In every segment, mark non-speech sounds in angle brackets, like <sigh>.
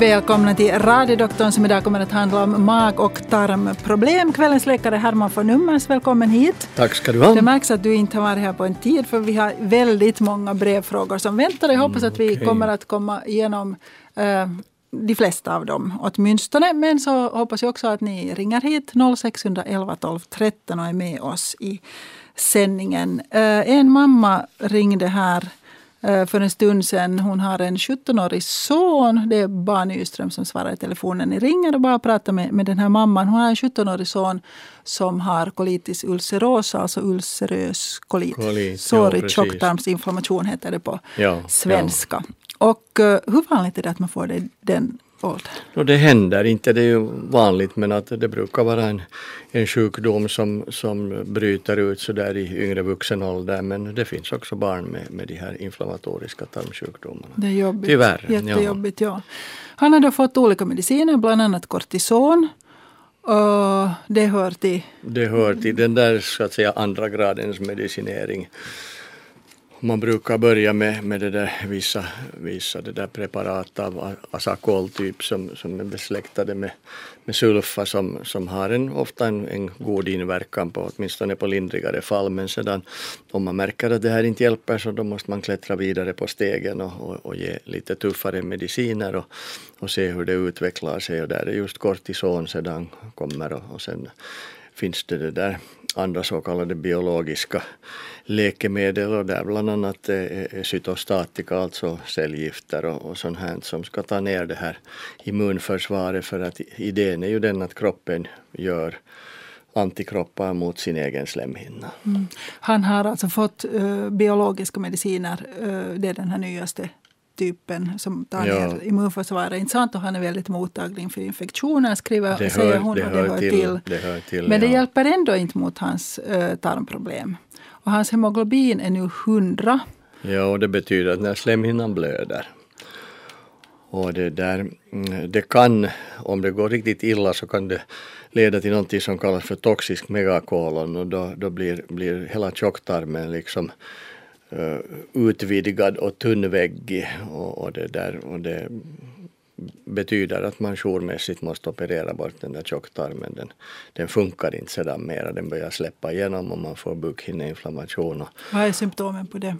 Välkomna till Radiodoktorn som idag kommer att handla om mag och tarmproblem. Kvällens läkare Herman von Nummers, välkommen hit. Tack ska du ha. Det märks att du inte har varit här på en tid för vi har väldigt många brevfrågor som väntar. Jag hoppas att vi mm, okay. kommer att komma igenom uh, de flesta av dem åtminstone. Men så hoppas jag också att ni ringer hit 0611 12 13 och är med oss i sändningen. Uh, en mamma ringde här Eh, för en stund sedan. Hon har en 17-årig son. Det är bara Nyström som svarar i telefonen. Ni ringer och bara pratar med, med den här mamman. Hon har en 17-årig son som har colitis ulcerosa, alltså ulcerös kolit. kolit Sårig ja, tjocktarmsinflammation heter det på ja, svenska. Ja. Och uh, hur vanligt är det att man får det, den ålder? No, det händer inte, det är ju vanligt men att det brukar vara en, en sjukdom som, som bryter ut sådär i yngre vuxen ålder men det finns också barn med, med de här inflammatoriska tarmsjukdomarna. Det är jobbigt. Tyvärr. Jättejobbigt, ja. ja. Han har då fått olika mediciner, bland annat kortison. Och det hör till? Det hör till den där så att säga andra gradens medicinering. Man brukar börja med, med det där, vissa, vissa det där preparat av asakol typ som, som är besläktade med, med sulfa som, som har en, ofta en, en god inverkan på åtminstone på lindrigare fall. Men sedan om man märker att det här inte hjälper så då måste man klättra vidare på stegen och, och, och ge lite tuffare mediciner och, och se hur det utvecklar sig. Och där är just kortison sedan kommer och, och sen finns det det där andra så kallade biologiska läkemedel och där bland annat är cytostatika, alltså cellgifter och, och sånt här som ska ta ner det här immunförsvaret för att idén är ju den att kroppen gör antikroppar mot sin egen slemhinna. Mm. Han har alltså fått uh, biologiska mediciner, uh, det är den här nyaste typen som tar ja. ner immunförsvaret. Inte sant? Och han är väldigt mottaglig för infektioner, skriver, det hör, säger hon. Det, och det, hör, till, till. det hör till. Men det hjälper ändå inte mot hans uh, tarmproblem. Och hans hemoglobin är nu 100. Ja, och det betyder att när slemhinnan blöder och det, där, mm, det kan, om det går riktigt illa så kan det leda till något som kallas för toxisk megakolon och då, då blir, blir hela tjocktarmen liksom uh, utvidgad och tunnväggig och, och, det där, och det betyder att man jourmässigt måste operera bort den där tjocktarmen. Den, den funkar inte sedan mera, den börjar släppa igenom och man får bukhinneinflammation. Vad är symptomen på det?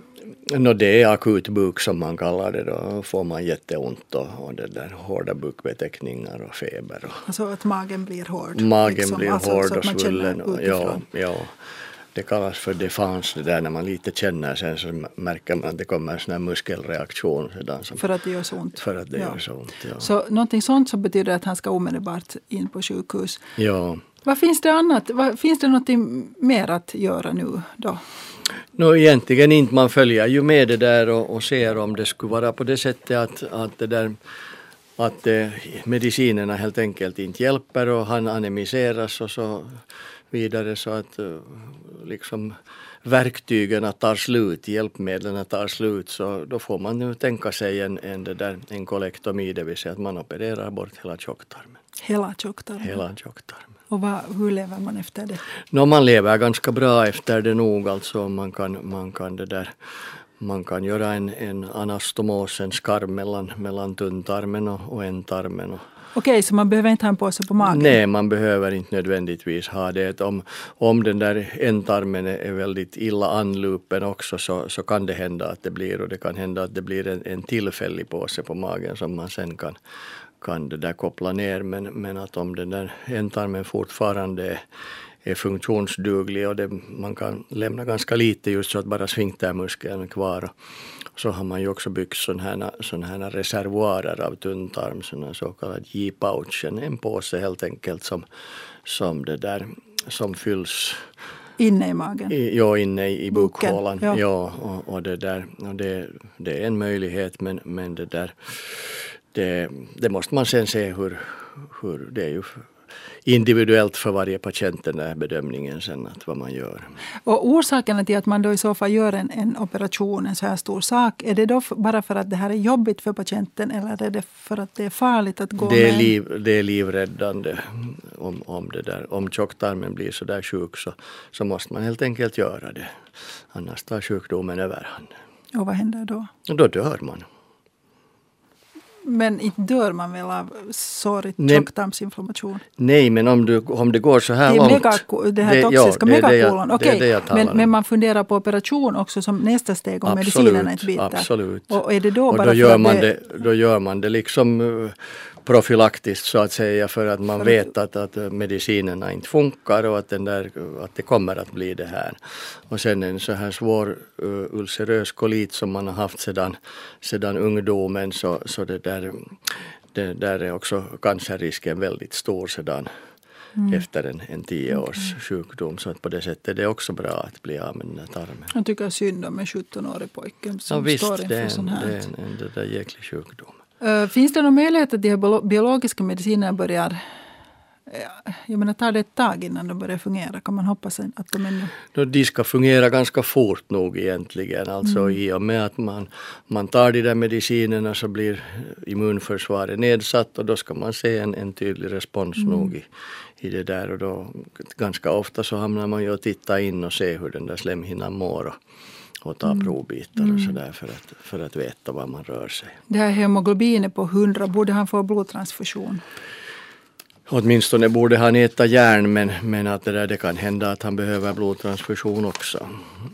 No, det är akut buk som man kallar det. Då får man jätteont och, och det där hårda bukbeteckningar och feber. Och, alltså att magen blir hård? Magen liksom. blir alltså, hård och svullen. Ja, ja det kallas för defans det där när man lite känner sen så märker man att det kommer en sån här muskelreaktion. Sedan som, för att det gör så ont? För att det ja. gör så ont, ja. Så någonting sånt så betyder att han ska omedelbart in på sjukhus? Ja. Vad finns det annat? Vad, finns det något mer att göra nu då? No, egentligen inte. Man följer ju med det där och, och ser om det skulle vara på det sättet att, att det där att eh, medicinerna helt enkelt inte hjälper och han anemiseras och så vidare så att eh, liksom verktygen tar slut, hjälpmedlen tar slut så då får man nu tänka sig en, en, där, en kolektomi, det vill säga att man opererar bort hela tjocktarmen. Hela tjocktarmen? Hela tjocktarmen. Och vad, hur lever man efter det? No, man lever ganska bra efter det nog alltså. Man kan, man kan det där man kan göra en, en anastomos, en skarv mellan, mellan tunntarmen och, och ändtarmen. Okej, så man behöver inte ha en påse på magen? Nej, man behöver inte nödvändigtvis ha det. Om, om den där ändtarmen är väldigt illa anlupen också så, så kan det hända att det blir och det kan hända att det blir en, en tillfällig påse på magen som man sen kan, kan det där koppla ner. Men, men att om den där ändtarmen fortfarande är är funktionsduglig och det, man kan lämna ganska lite just så att bara sfinktermuskeln är kvar. Så har man ju också byggt sådana här, sån här reservoarer av tunntarm, sådana så kallad J-pouch, en påse helt enkelt som, som det där som fylls Inne i magen? I, ja, inne i, i bukhålan. Ja. ja, och, och, det, där, och det, det är en möjlighet men, men det där det, det måste man sen se hur, hur det är ju individuellt för varje patient den där bedömningen sen att vad man gör. Och orsaken till att man då i så fall gör en, en operation, en så här stor sak, är det då bara för att det här är jobbigt för patienten eller är det för att det är farligt att gå det är med? Liv, det är livräddande. Om, om, det där, om tjocktarmen blir så där sjuk så, så måste man helt enkelt göra det. Annars tar sjukdomen överhand. Och vad händer då? Då dör man. Men inte dör man väl av sårig tjocktarmsinflammation? Nej, men om, du, om det går så här det långt. Mega, det här det, toxiska ja, megakolon. Okej, men, men man funderar på operation också som nästa steg om absolut, medicinerna inte biter. Absolut. Och är det då och bara då gör, man det, det, då gör man det liksom uh, profylaktiskt så att säga för att man vet att, att medicinerna inte funkar och att, den där, att det kommer att bli det här. Och sen en så här svår uh, ulcerös kolit som man har haft sedan, sedan ungdomen så, så det där, det där är också cancerrisken väldigt stor sedan Mm. efter en, en tio års okay. sjukdom. Så att på det sättet är det också bra att bli av med den där tarmen. Jag tycker synd om en 17-årig pojke som ja, visst, står inför sån här. Det är en, en, en jäklig sjukdom. Uh, finns det någon möjlighet att de här biologiska medicinerna börjar jag menar, tar det ett tag innan de börjar fungera? Kan man hoppas att de ändå... De ska fungera ganska fort nog egentligen. Alltså mm. i och med att man, man tar de där medicinerna så blir immunförsvaret nedsatt och då ska man se en, en tydlig respons mm. nog i, i det där. Och då, ganska ofta så hamnar man ju och tittar in och ser hur den där slemhinnan mår. Och, och ta mm. provbitar och mm. sådär för att, för att veta var man rör sig. Det här hemoglobinet på 100, borde han få blodtransfusion? Åtminstone borde han äta järn men, men att det, där, det kan hända att han behöver blodtransfusion också.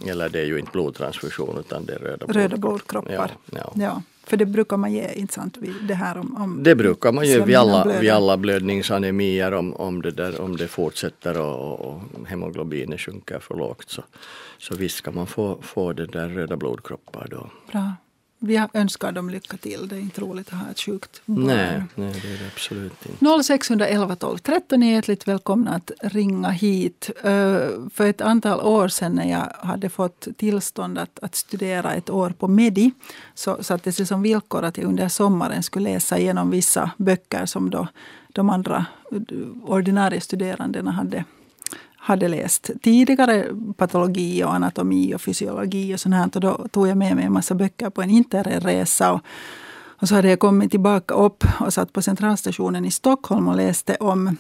Eller det är ju inte blodtransfusion utan det är röda, röda blodkroppar. Ja, ja. ja, för det brukar man ge, inte sant? Det, här om, om det brukar man ge vid alla, vid alla blödningsanemier om, om, det där, om det fortsätter och, och hemoglobinet sjunker för lågt. Så, så visst ska man få, få det där röda blodkroppar då. Bra. Vi önskar dem lycka till. Det är inte roligt att ha ett sjukt barn. Nej, nej det är det absolut inte. 0611 12 13 är hjärtligt välkomna att ringa hit. För ett antal år sedan när jag hade fått tillstånd att, att studera ett år på Medi så sattes det som villkor att jag under sommaren skulle läsa igenom vissa böcker som då de andra ordinarie studerandena hade hade läst tidigare patologi och anatomi och fysiologi och sånt här. Och då tog jag med mig en massa böcker på en interresa. Och, och så hade jag kommit tillbaka upp och satt på centralstationen i Stockholm och läste om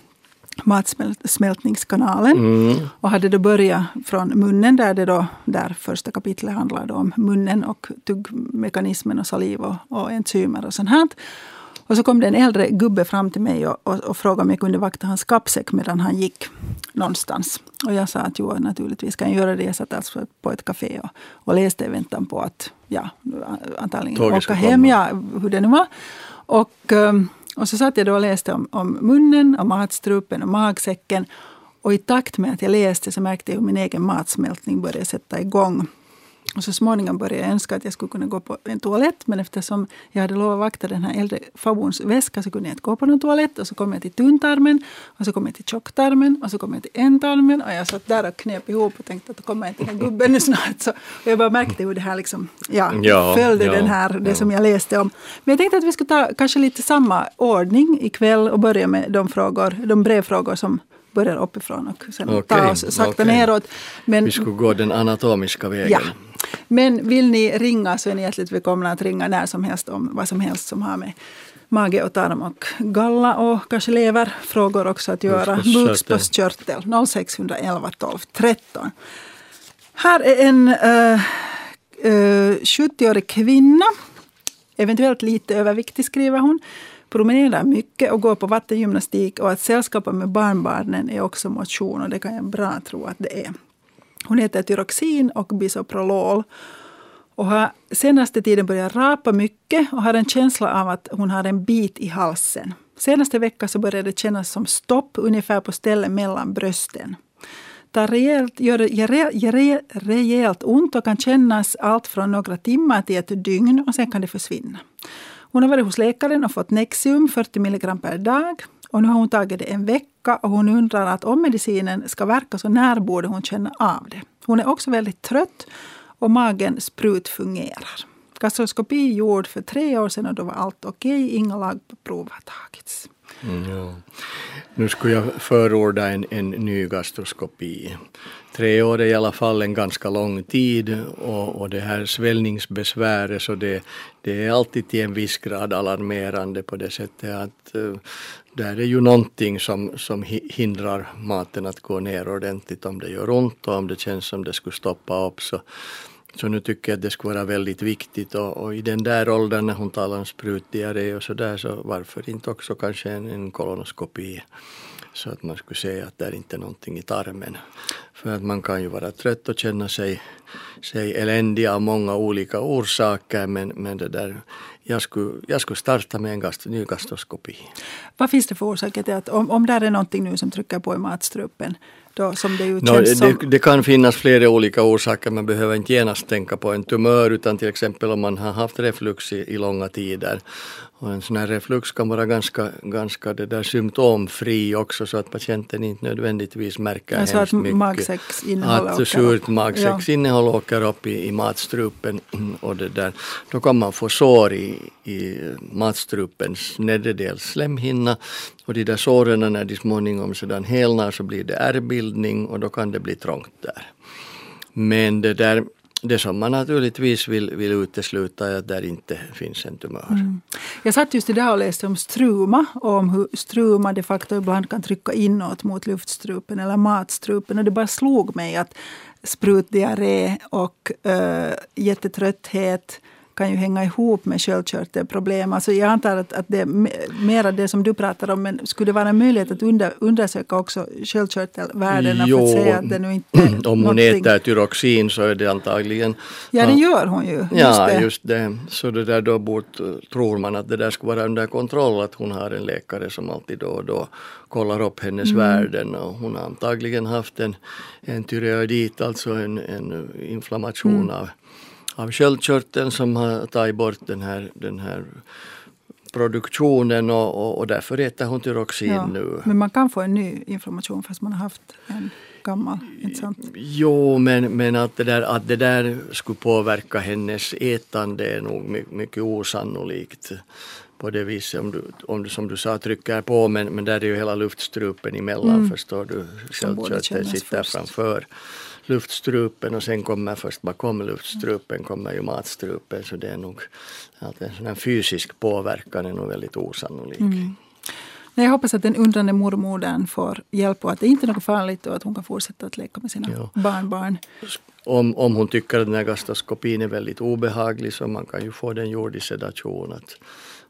matsmältningskanalen. Mm. Och hade då börjat från munnen där det då, där första kapitlet handlade om munnen och tuggmekanismen och saliv och, och enzymer och sånt här. Och så kom det en äldre gubbe fram till mig och, och, och frågade om jag kunde vakta hans kappsäck medan han gick någonstans. Och jag sa att jo, naturligtvis kan jag göra det. Jag satt alltså på ett café och, och läste i väntan på att ja, antagligen Tåget åka hem, ja, hur det nu var. Och, um, och så satt jag då och läste om, om munnen, om matstrupen och magsäcken. Och i takt med att jag läste så märkte jag hur min egen matsmältning började sätta igång. Och så småningom började jag önska att jag skulle kunna gå på en toalett. Men eftersom jag hade lovat vakta den här äldre farbrorns väska så kunde jag inte gå på någon toalett. Och så kom jag till tunntarmen, och så kom jag till tjocktarmen och så kom jag till ändtarmen. Och jag satt där och knep ihop och tänkte att då kommer till den här gubben nu snart. Så, och jag bara märkte hur det här liksom, ja, ja följde ja, den här, det ja. som jag läste om. Men jag tänkte att vi skulle ta kanske lite samma ordning ikväll och börja med de, frågor, de brevfrågor som börjar uppifrån och sen okay, ta oss sakta okay. neråt. Men, vi skulle gå den anatomiska vägen. Ja. Men vill ni ringa så är ni hjärtligt välkomna att ringa när som helst om vad som helst som har med mage och tarm och galla och kanske leverfrågor också att göra. Bukspottkörtel 0611 12 13. Här är en uh, uh, 70-årig kvinna, eventuellt lite överviktig skriver hon promenerar mycket och går på vattengymnastik och att sällskapa med barnbarnen är också motion och det kan jag bra tro att det är. Hon heter Tyroxin och Bisoprolol och har senaste tiden börjat rapa mycket och har en känsla av att hon har en bit i halsen. Senaste veckan så började det kännas som stopp ungefär på stället mellan brösten. Det rejält, gör, gör, gör rejält ont och kan kännas allt från några timmar till ett dygn och sen kan det försvinna. Hon har varit hos läkaren och fått Nexium 40 mg per dag. Och nu har hon tagit det en vecka och hon undrar att om medicinen ska verka så när borde hon känna av det. Hon är också väldigt trött och magen sprut fungerar. Gastroskopi gjord för tre år sedan och då var allt okej. Okay. Inga lagprov har tagits. Mm, ja. Nu skulle jag förorda en, en ny gastroskopi. Tre år är i alla fall en ganska lång tid och, och det här svällningsbesväret så det, det är alltid till en viss grad alarmerande på det sättet att uh, där är ju någonting som, som hindrar maten att gå ner ordentligt om det gör ont och om det känns som det skulle stoppa upp så så nu tycker jag att det skulle vara väldigt viktigt och, och i den där åldern när hon talar om sprutdiarré och så där så varför inte också kanske en, en kolonoskopi så att man skulle se att det är inte är någonting i tarmen. För att man kan ju vara trött och känna sig, sig eländig av många olika orsaker men, men det där, jag, skulle, jag skulle starta med en gast, ny gastroskopi. Vad finns det för orsaker till att om, om det är någonting nu som trycker på i matstrupen då, som det ju no, känns det, som... det kan finnas flera olika orsaker. Man behöver inte genast tänka på en tumör utan till exempel om man har haft reflux i, i långa tider. Och en sån här reflux kan vara ganska, ganska det där symptomfri också så att patienten inte nödvändigtvis märker alltså hemskt mycket. magsäcksinnehåll Att surt magsäcksinnehåll åker upp i, i matstrupen och det där. Då kan man få sår i, i matstrupens nedre del slemhinna och de där såren när de småningom sedan helnar så blir det ärrbildning och då kan det bli trångt där. Men det där det som man naturligtvis vill, vill utesluta är att där inte finns en tumör. Mm. Jag satt just idag och läste om struma och om hur struma de facto ibland kan trycka inåt mot luftstrupen eller matstrupen. Och det bara slog mig att sprutdiarré och äh, jättetrötthet kan ju hänga ihop med sköldkörtelproblem. Alltså jag antar att, att det är mera det som du pratar om. Men skulle det vara en möjlighet att under, undersöka också sköldkörtelvärdena jo, för att se att det nu inte <clears throat> Om hon någonting. äter tyroxin så är det antagligen... Ja, det gör hon ju. Ja, det. just det. Så det där då bort, tror man att det där skulle vara under kontroll. Att hon har en läkare som alltid då och då kollar upp hennes Mm. värden. Och hon har antagligen haft en, en tyreoidit, alltså en, en inflammation Mm. av av sköldkörteln som har tagit bort den här, den här produktionen och, och, och därför äter hon tyroxin Ja, nu. Men man kan få en ny inflammation fast man har haft en gammal. Inte sant? Jo, men, men att, det där, att det där skulle påverka hennes ätande är nog mycket, mycket osannolikt. På det viset om du, om du som du sa trycker på men, men där är ju hela luftstrupen emellan Mm. förstår du. Sköldkörteln sitter först. framför luftstrupen och sen kommer först bakom luftstrupen kommer ju matstrupen så det är nog att en sån fysisk påverkan är nog väldigt osannolik. Mm. Nej, jag hoppas att den undrande mormodern får hjälp och att det inte är något farligt och att hon kan fortsätta att leka med sina Ja. barnbarn. Om, om hon tycker att den här gastroskopin är väldigt obehaglig så man kan ju få den gjord i sedation att,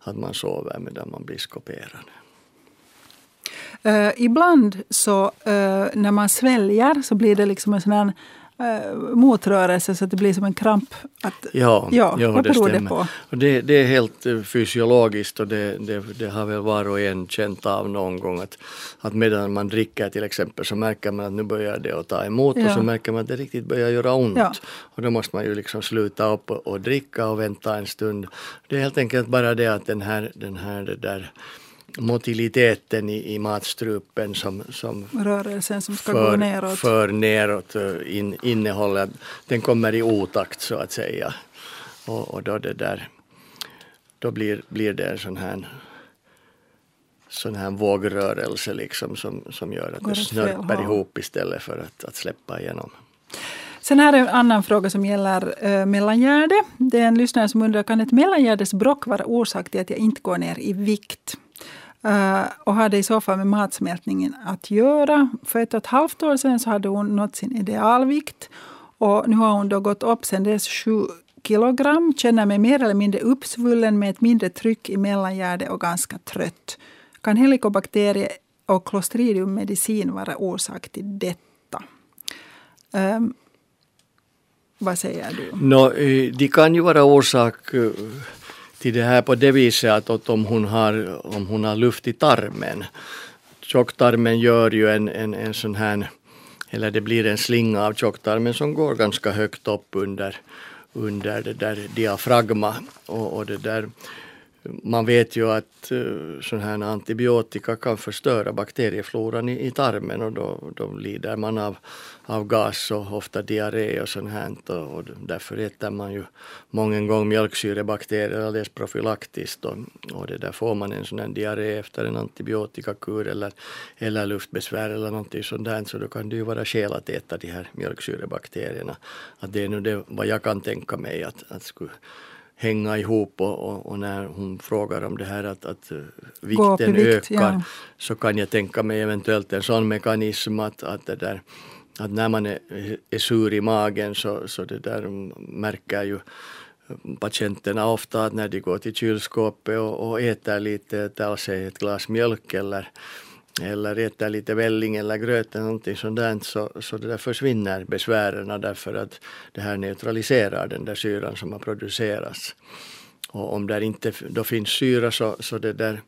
att man sover medan man blir skoperad. Eh, ibland så eh, när man sväljer så blir det liksom en sån här uh, motrörelse så att det blir som en kramp. Att, Ja, ja, ja vad det beror det stämmer. på? Och det, det är helt fysiologiskt och det, det, det har väl var och en känt av någon gång att, att medan man dricker till exempel så märker man att nu börjar det att ta emot och Ja. så märker man att det riktigt börjar göra ont. Ja. Och då måste man ju liksom sluta upp och, och dricka och vänta en stund. Det är helt enkelt bara det att den här, den här det där motiliteten i, i matstrupen som, som Rörelsen som ska gå för, neråt. för neråt eh, in, innehållet, den kommer i otakt så att säga. Och, och då det där, då blir, blir det en sån här sån här vågrörelse liksom som, som gör att Går det snörper ihop istället för att, att släppa igenom. Sen här är en annan fråga som gäller äh, mellangärde. Det är en lyssnare som undrar, kan ett mellangärdesbråck vara orsak till att jag inte går ner i vikt? Eh, och har det i så fall med matsmältningen att göra? För ett och ett halvt år sedan så hade hon nått sin idealvikt. Och nu har hon då gått upp sen dess sju kilogram. Känner mig mer eller mindre uppsvullen med ett mindre tryck i mellangärde och ganska trött. Kan helikobakterie och clostridiummedicin vara orsak till detta? Um, vad säger du? No, eh, de kan ju vara orsak eh, till det här på det viset att, att om, hon har, om hon har luft i tarmen. Tjocktarmen gör ju en, en, en sån här, eller det blir en slinga av tjocktarmen som går ganska högt upp under, under det där diafragma. Och, och det där, man vet ju att eh, sån här antibiotika kan förstöra bakteriefloran i, i tarmen och då, då lider man av, av gas och ofta diarré och sånt här. Och, därför äter man ju många gånger mjölksyrebakterier alldeles profylaktiskt och, och det där får man en sån här diarré efter en antibiotikakur eller, eller luftbesvär eller någonting sånt där så då kan det ju vara skäl att äta de här mjölksyrebakterierna. Att det är nu det vad jag kan tänka mig att, att skulle hänga ihop och, och, och när hon frågar om det här att, att eh, vikten vikt, ökar ja. så kan jag tänka mig eventuellt en sån mekanism att, att det där att när man är, är sur i magen så, så det där märker ju patienterna ofta att när de går till kylskåpet och, och äter lite, tar sig ett glas mjölk eller, eller äter lite välling eller gröt eller någonting sånt där, så, så det där försvinner besvären därför att det här neutraliserar den där syran som har producerats. Och om där inte då finns syra så, så det där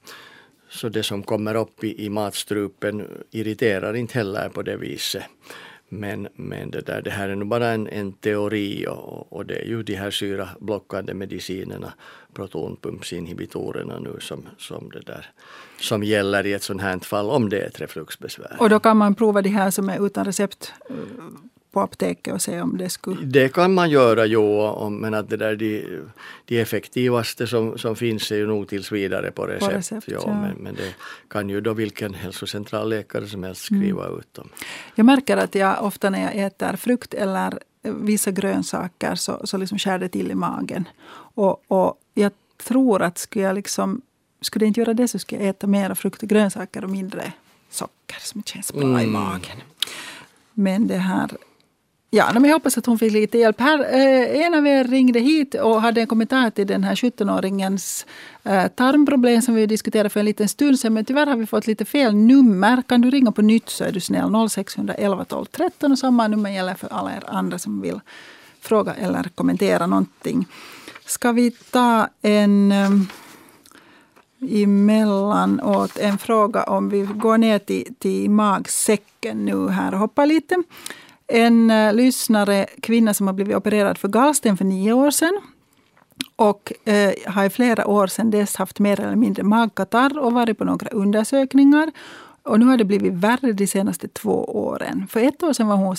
så det som kommer upp i, i matstrupen irriterar inte heller på det viset. Men, men det, där, det här är nog bara en, en teori och, och, det är ju de här syrablockande medicinerna, protonpumpsinhibitorerna nu som, som, det där, som gäller i ett sånt här fall om det är ett refluxbesvär. Och då kan man prova de här som är utan recept eh, på apoteket och se om det skulle... Det kan man göra, jo, men att det där de, de effektivaste som, som finns är ju nog tills vidare på recept. På recept jo, ja. men, men det kan ju då vilken hälsocentralläkare som helst skriva mm. ut. Dem. Jag märker att jag ofta när jag äter frukt eller vissa grönsaker så, så liksom skär det till i magen. Och, och jag tror att skulle jag liksom skulle jag inte göra det så skulle jag äta mer frukt och grönsaker och mindre socker som känns bra mm. i magen. Men det här Ja, men jag hoppas att hon fick lite hjälp. Här, eh, en av er ringde hit och hade en kommentar till den här 17-åringens eh, tarmproblem som vi diskuterade för en liten stund sedan. Men tyvärr har vi fått lite fel nummer. Kan du ringa på nytt så är du snäll. 0611 12 13 och samma nummer gäller för alla er andra som vill fråga eller kommentera någonting. Ska vi ta en eh, emellanåt en fråga om vi går ner till, till magsäcken nu här och hoppar lite. En uh, lyssnare, kvinna som har blivit opererad för gallsten för nio år sedan. Och uh, har i flera år sedan dess haft mer eller mindre magkatarr och varit på några undersökningar. Och nu har det blivit värre de senaste två åren. För ett år sedan var hon,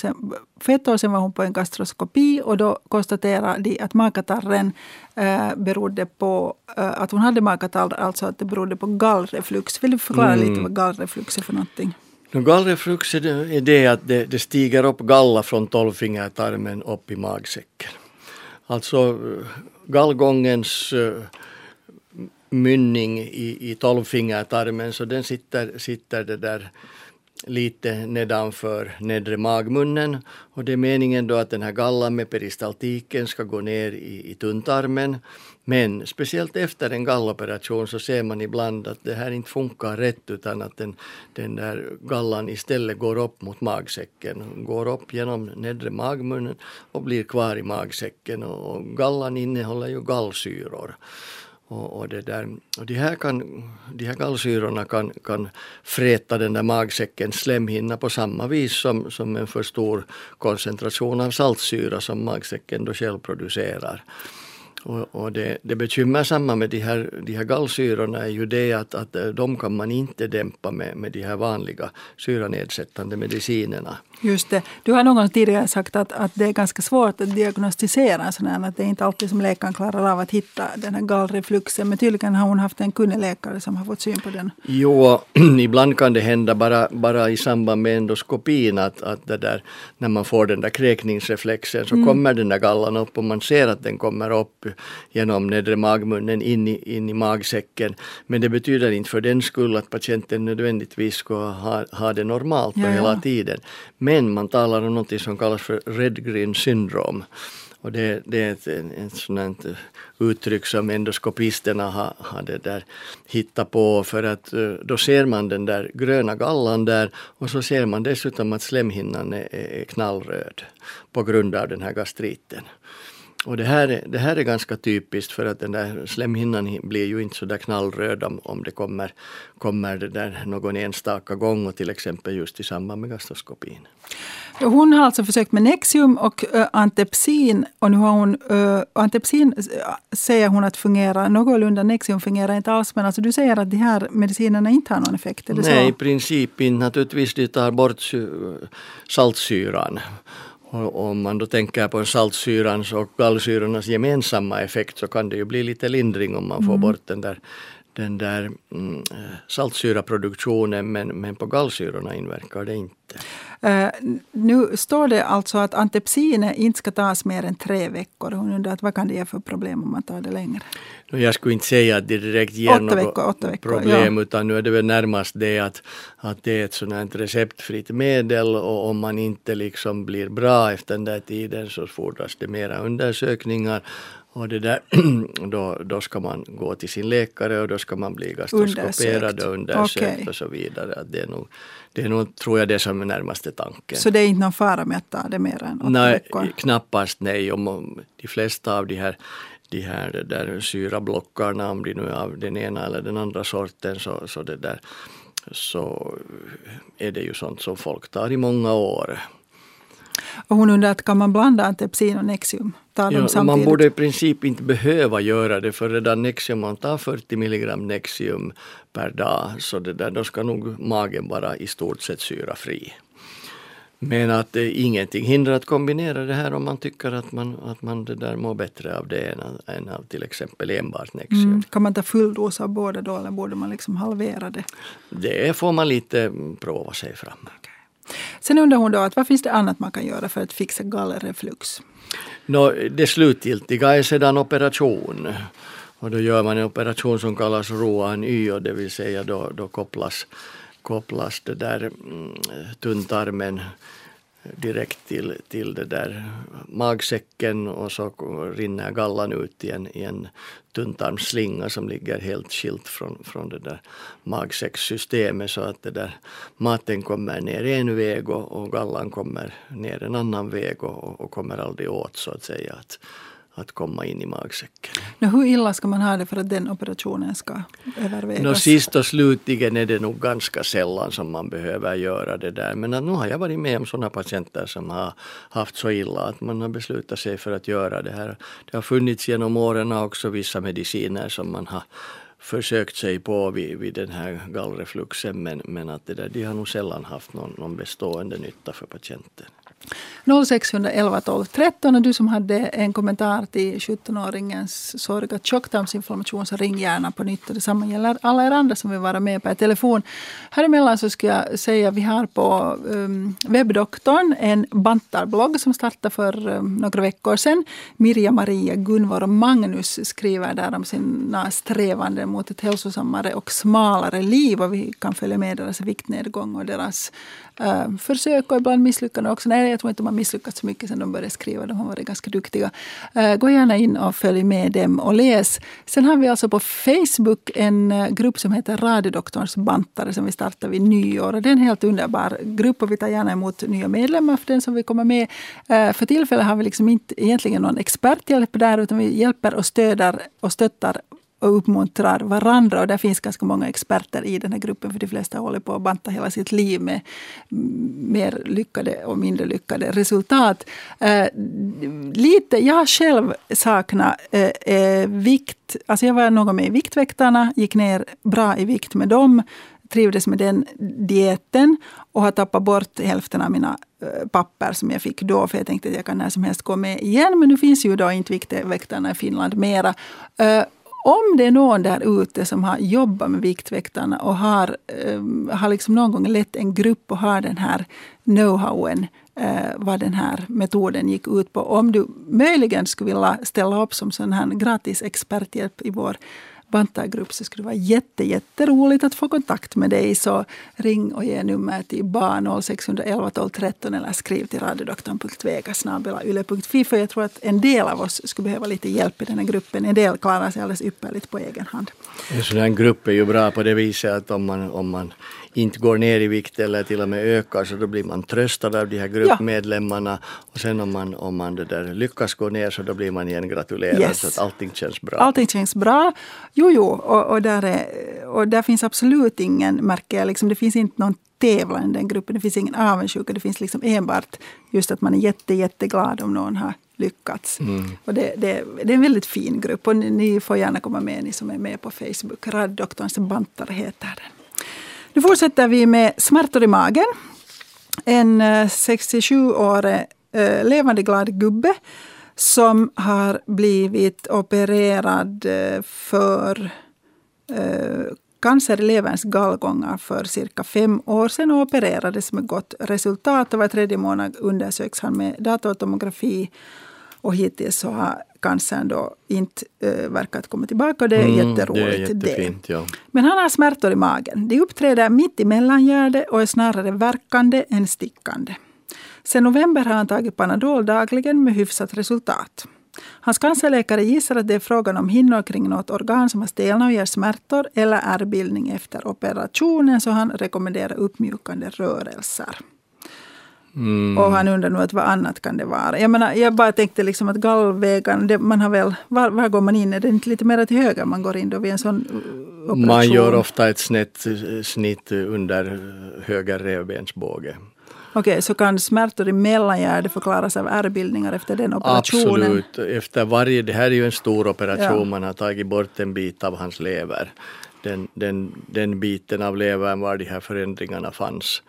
för ett år sedan var hon på en gastroskopi och då konstaterade de att magkatarren eh, berodde på eh, att hon hade magkatarr, alltså att det berodde på gallreflux. Vill du förklara mm. lite vad gallreflux är för någonting? Gallreflux är det att det, det stiger upp galla från tolvfingertarmen upp i magsäcken. Alltså gallgångens eh, mynning i, i tolvfingertarmen så den sitter, sitter det där lite nedanför nedre magmunnen och det är meningen då att den här gallan med peristaltiken ska gå ner i, i tunntarmen. Men speciellt efter en galloperation så ser man ibland att det här inte funkar rätt utan att den, den där gallan istället går upp mot magsäcken, går upp genom nedre magmunnen och blir kvar i magsäcken och gallan innehåller ju gallsyror. Och, och, det där, och de, här kan, de här gallsyrorna kan, kan fräta den där magsäckens slemhinna på samma vis som, som en för stor koncentration av saltsyra som magsäcken då själv producerar. Och, och det, det bekymmersamma med de här, de här gallsyrorna är ju det att, att eh, de kan man inte dämpa med, med de här vanliga syranedsättande medicinerna. Just det. Du har någon tidigare sagt att, att det är ganska svårt att diagnostisera en sån här, att det är inte alltid som läkaren klarar av att hitta den här gallrefluxen. Men tydligen har hon haft en kunnig läkare som har fått syn på den. Jo, <clears throat> ibland kan det hända bara, bara i samband med endoskopin att, att det där, när man får den där kräkningsreflexen så mm. kommer den där gallan upp och man ser att den kommer upp genom nedre magmunnen in i, in i magsäcken. Men det betyder inte för den skull att patienten nödvändigtvis ska ha, ha det normalt ja, hela tiden. Men man talar om något som kallas för Red Green syndrom. Och det, det är ett, ett sådant uttryck som endoskopisterna har, har det där hittat på för att eh, då ser man den där gröna gallan där och så ser man dessutom att slemhinnan är, är knallröd på grund av den här gastriten. Och det här, är, det här är ganska typiskt för att den där slemhinnan blir ju inte så där knallröd om, om det kommer, kommer det där någon enstaka gång och till exempel just i samband med gastroskopin. Hon har alltså försökt med Nexium och uh, Antepsin och nu har hon uh, Antepsin säger hon att fungerar någorlunda, Nexium fungerar inte alls men alltså du säger att de här medicinerna inte har någon effekt? Det Nej, så? i princip inte. Naturligtvis de tar bort saltsyran och om man då tänker på saltsyrans och gallsyrornas gemensamma effekt så kan det ju bli lite lindring om man får mm. bort den där, den där mm, saltsyraproduktionen men, men på gallsyrorna inverkar det inte. Uh, nu står det alltså att antepsine inte ska tas mer än tre veckor. Hon undrar att vad kan det ge för problem om man tar det längre? Jag skulle inte säga att det direkt ger åtta något veckor, veckor, problem ja. utan nu är det väl närmast det att, att det är ett sådant receptfritt medel och om man inte liksom blir bra efter den där tiden så fordras det mera undersökningar och det där, <clears throat> då, då ska man gå till sin läkare och då ska man bli gastroskoperad och undersökt okay. och så vidare. det är nog, det är nog, tror jag, det som är närmaste tanken. Så det är inte någon fara med att ta det mer än åtta nej, veckor? Knappast nej. Om de flesta av de här de här där syrablockarna, om de nu är av den ena eller den andra sorten, så, så, det där, så är det ju sånt som folk tar i många år. Och hon undrar att kan man blanda Antepsin och Nexium? Ja, man borde i princip inte behöva göra det för redan Nexium, man tar 40 milligram Nexium per dag så det där, då ska nog magen vara i stort sett syrafri. Men att eh, ingenting hindrar att kombinera det här om man tycker att man, att man det där mår bättre av det än, än av till exempel enbart Nexium. Mm. Kan man ta full dos av båda då eller borde man liksom halvera det? Det får man lite prova sig fram. Okay. Sen undrar hon då att vad finns det annat man kan göra för att fixa gallerreflux? No, det slutgiltiga är sedan operation. Och då gör man en operation som kallas Roan Y och det vill säga då, då kopplas, kopplas det där mm, tunntarmen direkt till, till det där magsäcken och så rinner gallan ut i en, i en tunntarmsslinga som ligger helt skilt från, från det där magsäckssystemet så att det där maten kommer ner en väg och, och gallan kommer ner en annan väg och, och kommer aldrig åt så att säga. Att, att komma in i magsäcken. No, hur illa ska man ha det för att den operationen ska övervägas? No, sist och slutligen är det nog ganska sällan som man behöver göra det där. Men nu har jag varit med om sådana patienter som har haft så illa att man har beslutat sig för att göra det här. Det har funnits genom åren också vissa mediciner som man har försökt sig på vid, vid den här gallrefluxen men, men att det där, de har nog sällan haft någon, någon bestående nytta för patienten. 0611 12 13 och du som hade en kommentar till 17-åringens sorg tjocktarmsinflammation så ring gärna på nytt. Och detsamma gäller alla er andra som vill vara med per telefon. Häremellan så ska jag säga att vi har på um, webbdoktorn en bantarblogg som startade för um, några veckor sedan. Mirja, Maria, Gunvor och Magnus skriver där om sina strävanden mot ett hälsosammare och smalare liv. Och vi kan följa med deras viktnedgång och deras äh, försök och ibland misslyckanden också. Nej, jag tror inte de har misslyckats så mycket sen de började skriva. De har varit ganska duktiga. Äh, gå gärna in och följ med dem och läs. Sen har vi alltså på Facebook en eh, grupp som heter Radiodoktorns bantare som vi startade vid nyår. Och det är en helt underbar grupp och vi tar gärna emot nya medlemmar för den som vill komma med. Äh, för tillfället har vi liksom inte egentligen någon experthjälp där utan vi hjälper och stöder och stöttar och uppmuntrar varandra. Och där finns ganska många experter i den här gruppen för de flesta håller på att banta hela sitt liv med mm, mer lyckade och mindre lyckade resultat. Eh, lite, jag har själv saknat eh, eh, vikt. Alltså jag var någon med i Viktväktarna, gick ner bra i vikt med dem trivdes med den dieten och har tappat bort hälften av mina eh, papper som jag fick då, för jag tänkte att jag kan när som helst gå med igen. Men nu finns ju då inte Viktväktarna i Finland mera. Eh, om det är någon där ute som har jobbat med Viktväktarna och har, eh, har liksom någon gång lett en grupp och har den här know-howen eh, vad den här metoden gick ut på. Om du möjligen skulle vilja ställa upp som sån här gratis experthjälp i vår bantargrupp så skulle det vara jätte, jätteroligt att få kontakt med dig. Så ring och ge nummer till Barn 0611 12 13 eller skriv till radiodoktorn.vega.yle.fi för jag tror att en del av oss skulle behöva lite hjälp i den här gruppen. En del klarar sig alldeles ypperligt på egen hand. En sån här grupp är ju bra på det viset att om man, om man inte går ner i vikt eller till och med ökar så då blir man tröstad av de här gruppmedlemmarna. Och sen om man, om man det där lyckas gå ner så då blir man igen gratulerad yes. så att allting känns bra. Allting känns bra. Jo, jo, och, och, där, är, och där finns absolut ingen, märker jag, liksom, det finns inte någon tävlan i den gruppen. Det finns ingen avundsjuka. Det finns liksom enbart just att man är jätte, jätteglad om någon har lyckats. Mm. Och det, det, det, är en väldigt fin grupp och ni, ni, får gärna komma med, ni som är med på Facebook. Raddoktorns bantare heter den. Nu fortsätter vi med smärtor i magen. En eh, 67-årig eh, levande glad gubbe som har blivit opererad eh, för eh, cancer i leverns gallgångar för cirka fem år sedan och opererades med gott resultat. Och var tredje månad undersöks han med datortomografi. Och hittills så har cancern då inte äh, verkat komma tillbaka och det är mm, jätteroligt. Det är jättefint, ja. Men han har smärtor i magen. De uppträder mitt i mellangärdet och är snarare verkande än stickande. Sen november har han tagit Panadol dagligen med hyfsat resultat. Hans cancerläkare gissar att det är frågan om hinnor kring något organ som har stelnat och ger smärtor eller ärrbildning efter operationen så han rekommenderar uppmjukande rörelser. Mm. Och han undrar nu att vad annat kan det vara. Jag, menar, jag bara tänkte liksom att gallvägen, det, man har väl, var, var går man in? Är det inte lite mer till höger man går in då vid en sån operation? Man gör ofta ett snett snitt under höger revbensbåge. Okej, okay, så kan smärtor i mellangärdet förklaras av ärrbildningar efter den operationen? Absolut. Efter varje, det här är ju en stor operation, ja. man har tagit bort en bit av hans lever. Den, den, den biten av levern var de här förändringarna fanns.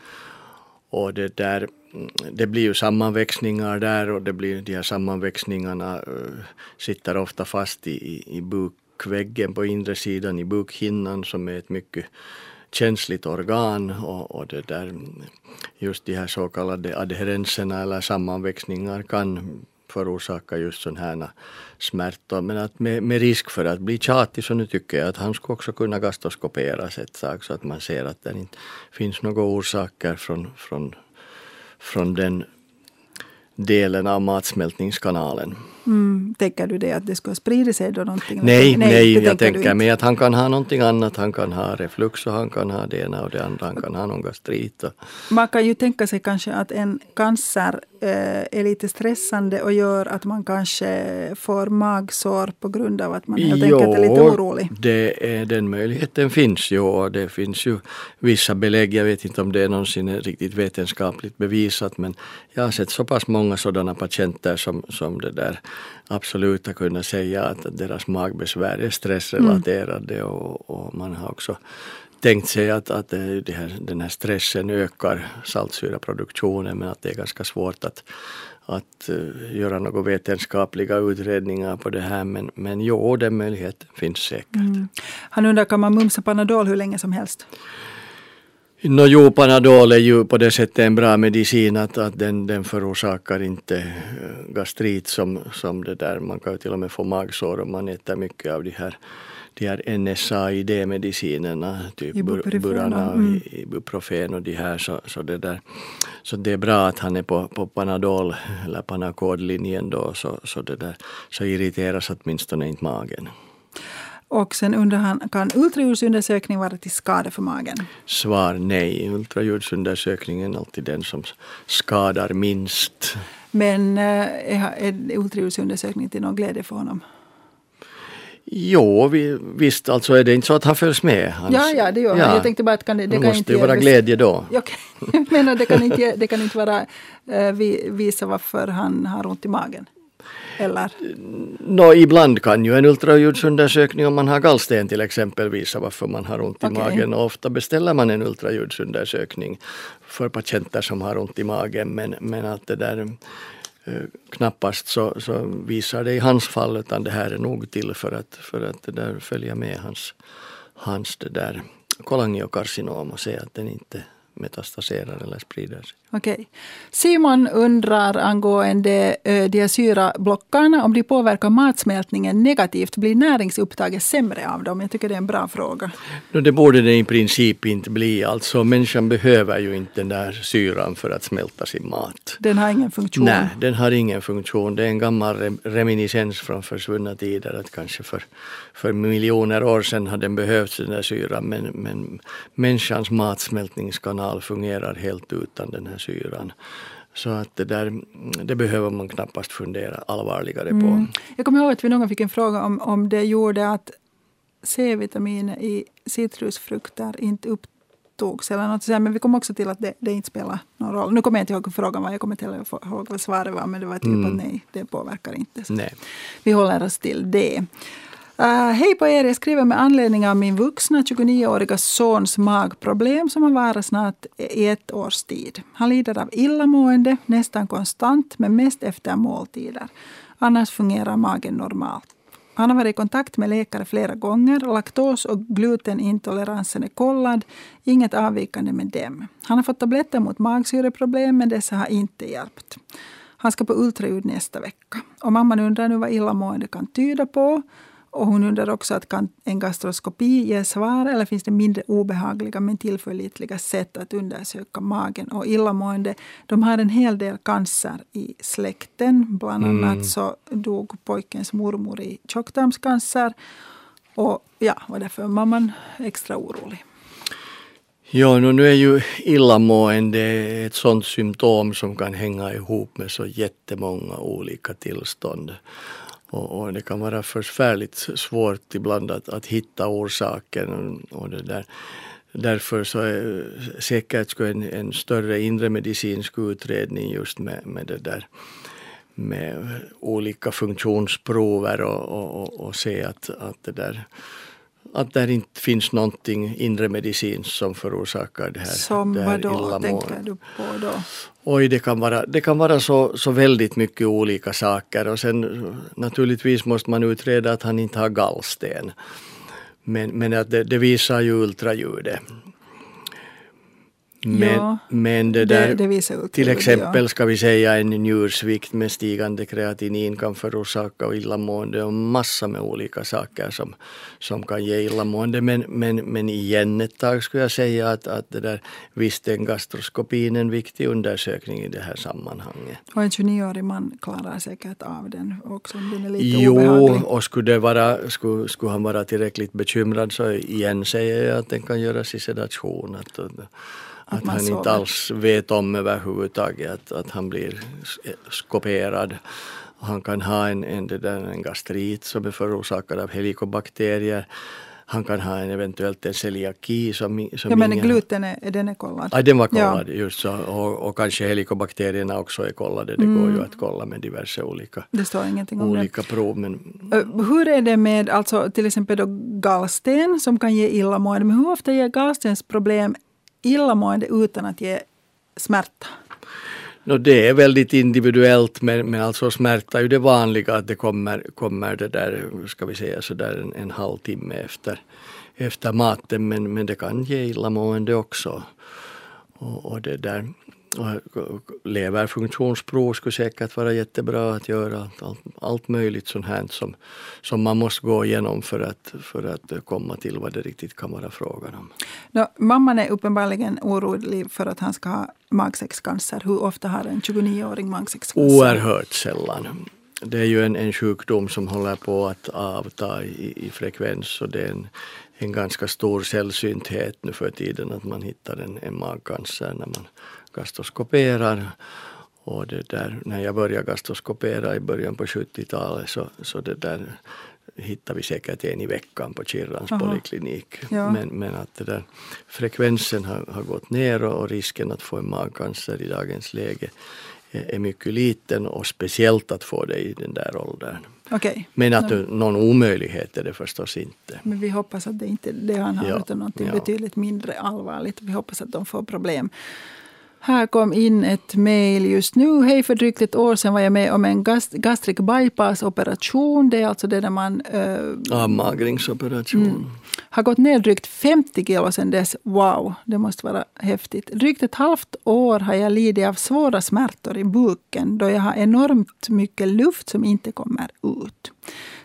Och det där Mm, det blir ju sammanväxningar där och det blir, de här sammanväxningarna uh, sitter ofta fast i, i, i bukväggen på inre sidan i bukhinnan som är ett mycket känsligt organ och, och det där, just de här så kallade adherenserna eller sammanväxningar kan förorsaka just sådana här smärtor. Men att med, med, risk för att bli tjatig så nu tycker jag att han skulle också kunna gastroskoperas ett tag så att man ser att det inte finns några orsaker från, från, från den delen av matsmältningskanalen. Mm, tänker du det att det skulle sprida sig då någonting? Nej, nej, nej jag tänker mig att han kan ha någonting annat. Han kan ha reflux och han kan ha det ena och det andra. Han kan ha någon gastrit. Man kan ju tänka sig kanske att en cancer eh, är lite stressande och gör att man kanske får magsår på grund av att man helt jo, enkelt är lite orolig. Det är, den möjligheten finns ju och det finns ju vissa belägg. Jag vet inte om det är någonsin riktigt vetenskapligt bevisat men jag har sett så pass många sådana patienter som, som det där absolut har kunnat säga att deras magbesvär är stressrelaterade mm. och, och, man har också tänkt sig att, att det här, den här stressen ökar saltsyraproduktionen men att det är ganska svårt att, att uh, göra några vetenskapliga utredningar på det här. Men, men jo, den möjligheten finns säkert. Mm. Han undrar, kan man mumsa Panadol hur länge som helst? No, jo, Panadol är ju på det sättet en bra medicin att, att den, den förorsakar inte eh, gastrit som, som det där. Man kan ju till och med få magsår om man äter mycket av de här, de här NSAID-medicinerna, typ Burana, mm. Ibuprofen och de här. Så, så, det där. så det är bra att han är på, på Panadol eller Panacod-linjen då så, så, det där, så irriteras åtminstone inte magen. Och sen undrar han, kan ultraljudsundersökning vara till skada för magen? Svar nej. Ultraljudsundersökningen är alltid den som skadar minst. Men eh, är ultraljudsundersökning till någon glädje för honom? Jo, vi, visst alltså är det inte så att han följs med. Hans, ja, ja, det gör ja. han. Jag tänkte bara att kan det, det, kan måste ju vara glädje då. <laughs> Okay. <laughs> Men det kan inte, det kan inte vara uh, visa varför han har ont i magen. Eller? No, ibland kan ju en ultraljudsundersökning om man har gallsten till exempel visa varför man har ont i okay. magen. Och ofta beställer man en ultraljudsundersökning för patienter som har ont i magen. Men, men att det där eh, knappast så, så visar det i hans fall utan det här är nog till för att, för att det där följa med hans, hans det där kolangiokarcinom och se att den inte metastaserar eller sprider sig. Okej. Simon undrar angående de här syrablockarna om de påverkar matsmältningen negativt. Blir näringsupptaget sämre av dem? Jag tycker det är en bra fråga. det borde det i princip inte bli. Alltså människan behöver ju inte den där syran för att smälta sin mat. Den har ingen funktion? Nej, den har ingen funktion. Det är en gammal reminiscens från försvunna tider. Att kanske för, för miljoner år sedan har den behövts den där syran. Men, men människans matsmältningskanal fungerar helt utan den här syran. Så att det, där, det behöver man knappast fundera allvarligare på. Mm. Jag kommer ihåg att vi någon gång fick en fråga om, om det gjorde att C-vitamin i citrusfrukter inte upptogs. Eller något sådär. Men vi kom också till att det, det inte spelar någon roll. Nu kommer jag inte ihåg frågan var, jag kommer inte ihåg vad svaret var. Men det var typ mm. att nej, det påverkar inte. Nej. Vi håller oss till det. Uh, hej på er, jag skriver med anledning av min vuxna 29-åriga sons magproblem som har varit snart i ett års tid. Han lider av illamående nästan konstant men mest efter måltider. Annars fungerar magen normalt. Han har varit i kontakt med läkare flera gånger. Laktos och glutenintoleransen är kollad. Inget avvikande med dem. Han har fått tabletter mot magsyreproblem men dessa har inte hjälpt. Han ska på ultraljud nästa vecka. Och mamman undrar nu vad illamående kan tyda på. Och hon undrar också att kan en gastroskopi ge svar eller finns det mindre obehagliga men tillförlitliga sätt att undersöka magen och illamående. De har en hel del cancer i släkten. Bland mm. annat så dog pojkens mormor i tjocktarmscancer. Och ja, var därför mamman extra orolig. Ja, nu är ju illamående ett sådant symptom som kan hänga ihop med så jättemånga olika tillstånd. Och, och, det kan vara förfärligt svårt ibland att, att hitta orsaken. Och det där. Därför så är säkert skulle en, en större inre medicinsk utredning just med, med det där med olika funktionsprover och, och, och se att, att det där att det inte finns någonting inre medicinskt som förorsakar det här Som det här vad då, tänker du på då? Oj, det kan vara, det kan vara så, så väldigt mycket olika saker och sen naturligtvis måste man utreda att han inte har gallsten. Men, men att det, det visar ju ultraljudet. Men, ja, men det där, det, det till exempel ja. ska vi säga en njursvikt med stigande kreatinin kan förorsaka illamående och massa med olika saker som, som kan ge illamående. Men, men, men igen ett tag skulle jag säga att, att det där, visst är gastroskopin en viktig undersökning i det här sammanhanget. Och en 29-årig man klarar säkert av den också om den är lite jo, obehaglig. och skulle, det vara, skulle, skulle han vara tillräckligt bekymrad så igen säger jag att den kan göras i sedation. Att, att, han sover. inte alls vet om överhuvudtaget att, att han blir skoperad. Han kan ha en, en, en gastrit som är förorsakad av helikobakterier. Han kan ha en eventuellt en celiaki som, som Ja men ingen... gluten är, den är kollad? Ja den var kollad ja. just så och, och kanske helikobakterierna också är kollade. Det mm. går ju mm. att kolla med diverse olika, det står ingenting om olika det. prov. Men... Hur är det med alltså, till exempel då gallsten som kan ge illamående? Men hur ofta ger gallstens problem illamående utan att ge smärta? No, det är väldigt individuellt men, men alltså smärta är ju det vanliga att det kommer, kommer det där, ska vi säga sådär en, en halvtimme efter, efter maten men, men det kan ge illamående också. Och, och det där leverfunktionsprov skulle säkert vara jättebra att göra. Allt, allt möjligt sånt här som, som man måste gå igenom för att, för att komma till vad det riktigt kan vara frågan om. No, mamman är uppenbarligen orolig för att han ska ha magsäckscancer. Hur ofta har en 29-åring magsäckscancer? Oerhört sällan. Det är ju en, en sjukdom som håller på att avta i, i frekvens och det är en, en ganska stor sällsynthet nu för tiden att man hittar en, en magcancer när man gastroskoperar. Och det där, när jag började gastroskopera i början på 70-talet så, så det där hittar vi säkert en i veckan på Kirrans Aha. poliklinik. Ja. Men, men att det där, frekvensen har, har gått ner och, och risken att få en magcancer i dagens läge är, mycket liten och speciellt att få det i den där åldern. Okay. Men att någon omöjlighet är det förstås inte. Men vi hoppas att det inte är det han har ja. utan något ja. betydligt mindre allvarligt. Vi hoppas att de får problem. Här kom in ett mejl just nu. Hej, för drygt ett år sedan var jag med om en gast gastric bypass-operation. Det är alltså det där man... Äh, Avmagringsoperation. Mm, har gått ner drygt 50 kilo sedan dess. Wow, det måste vara häftigt. Drygt ett halvt år har jag lidit av svåra smärtor i buken då jag har enormt mycket luft som inte kommer ut.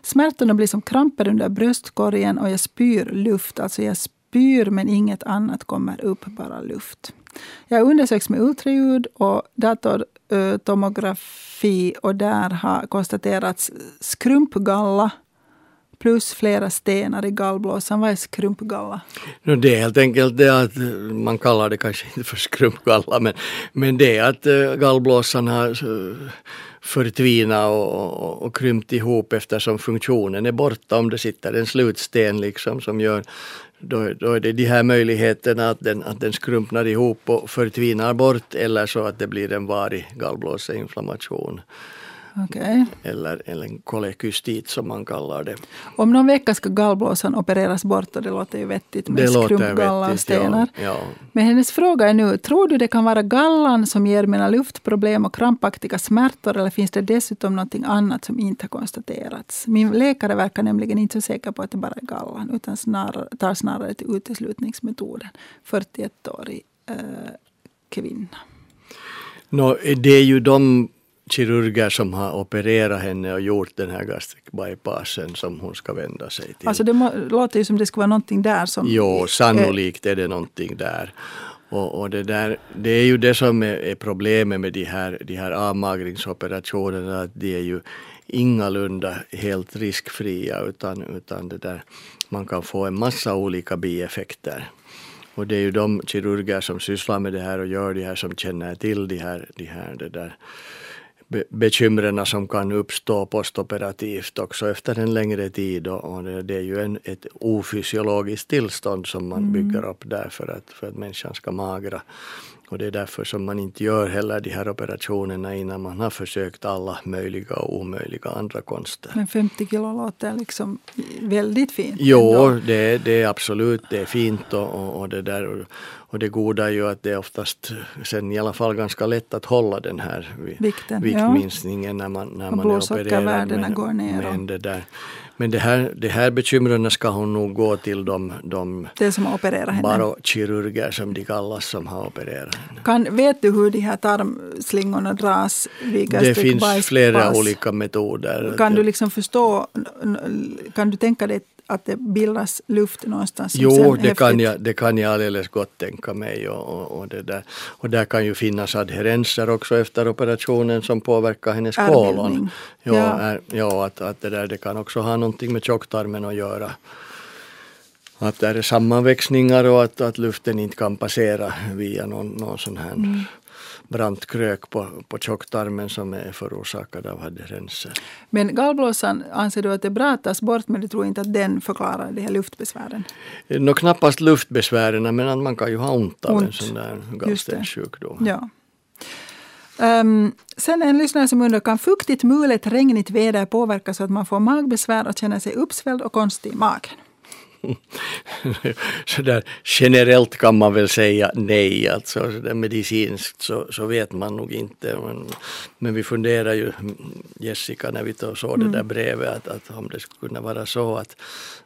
Smärtorna blir som kramper under bröstkorgen och jag spyr luft. Alltså jag spyr men inget annat kommer upp, bara luft. Jag undersöks med ultraljud och datortomografi och där har konstaterats skrumpgalla plus flera stenar i gallblåsan. Vad är skrumpgalla? No, det är helt enkelt det att eh, man kallar det kanske inte för skrumpgalla men, men det är att eh, gallblåsan har eh, förtvinat och, och, och krympt ihop eftersom funktionen är borta om det sitter en slutsten liksom som gör då, då är det de här möjligheterna att den, att den skrumpnar ihop och förtvinar bort eller så att det blir en varig gallblåseinflammation. Okay. Eller, eller en kolekystit som man kallar det. Om någon vecka ska gallblåsan opereras bort och det låter ju vettigt med skrumpgalla och stenar. Ja, ja. Men hennes fråga är nu, tror du det kan vara gallan som ger mina luftproblem och krampaktiga smärtor eller finns det dessutom något annat som inte har konstaterats? Min läkare verkar nämligen inte så säker på att det bara är gallan utan snarare, tar snarare till uteslutningsmetoden. 41-årig eh, kvinna. No, det är ju de kirurger som har opererat henne och gjort den här gastric bypassen som hon ska vända sig till. Alltså det må, låter ju som det skulle vara någonting där som... Jo, sannolikt är det någonting där. Och, och, det, där, det är ju det som är, är problemet med de här, de här avmagringsoperationerna, att de är ju ingalunda helt riskfria utan, utan det där, man kan få en massa olika bieffekter. Och det är ju de kirurger som sysslar med det här och gör det här som känner till de här, de här det där bekymren som kan uppstå postoperativt också efter en längre tid. Och det är ju en, ett ofysiologiskt tillstånd som man mm. bygger upp där för att, för att människan ska magra. Och det är därför som man inte gör heller de här operationerna innan man har försökt alla möjliga och omöjliga andra konster. Men 50 kilo låter liksom väldigt fint. Jo, det, det är absolut det är fint och, och, och det där. Och det goda är ju att det är oftast sen i alla fall ganska lätt att hålla den här Vikten, viktminskningen ja. när man, när man är opererad. Men, går ner. Men det, där, men det här, det här bekymren ska hon nog gå till de, de det som opererar henne. barokirurger som de kallas som har opererat. Kan, vet du hur de här tarmslingorna dras Det finns flera olika metoder. Kan du liksom förstå, kan du tänka dig att det bildas luft någonstans. Jo, det kan, jag, det kan jag alldeles gott tänka mig. Och, och, och, det där. och där kan ju finnas adherenser också efter operationen som påverkar hennes kolon. Jo, ja. Är, jo, att, att det, där, det kan också ha någonting med tjocktarmen att göra. Att det är sammanväxningar och att, att luften inte kan passera via någon, någon sån här mm brant krök på, på tjocktarmen som är förorsakad av adherenser. Men gallblåsan anser du att det är bra att tas bort men du tror inte att den förklarar de här luftbesvären? Nå, knappast luftbesvären men att man kan ju ha ont av ont. en sån där gallstenssjukdom. Ja. Um, sen en lyssnare som undrar, kan fuktigt, mulet, regnigt väder påverka så att man får magbesvär och känner sig uppsvälld och konstig i magen? <laughs> så där generellt kan man väl säga nej, alltså så där medicinskt så, så vet man nog inte. Men, men vi funderar ju, Jessica, när vi såg det där mm. brevet, att, att om det skulle kunna vara så att,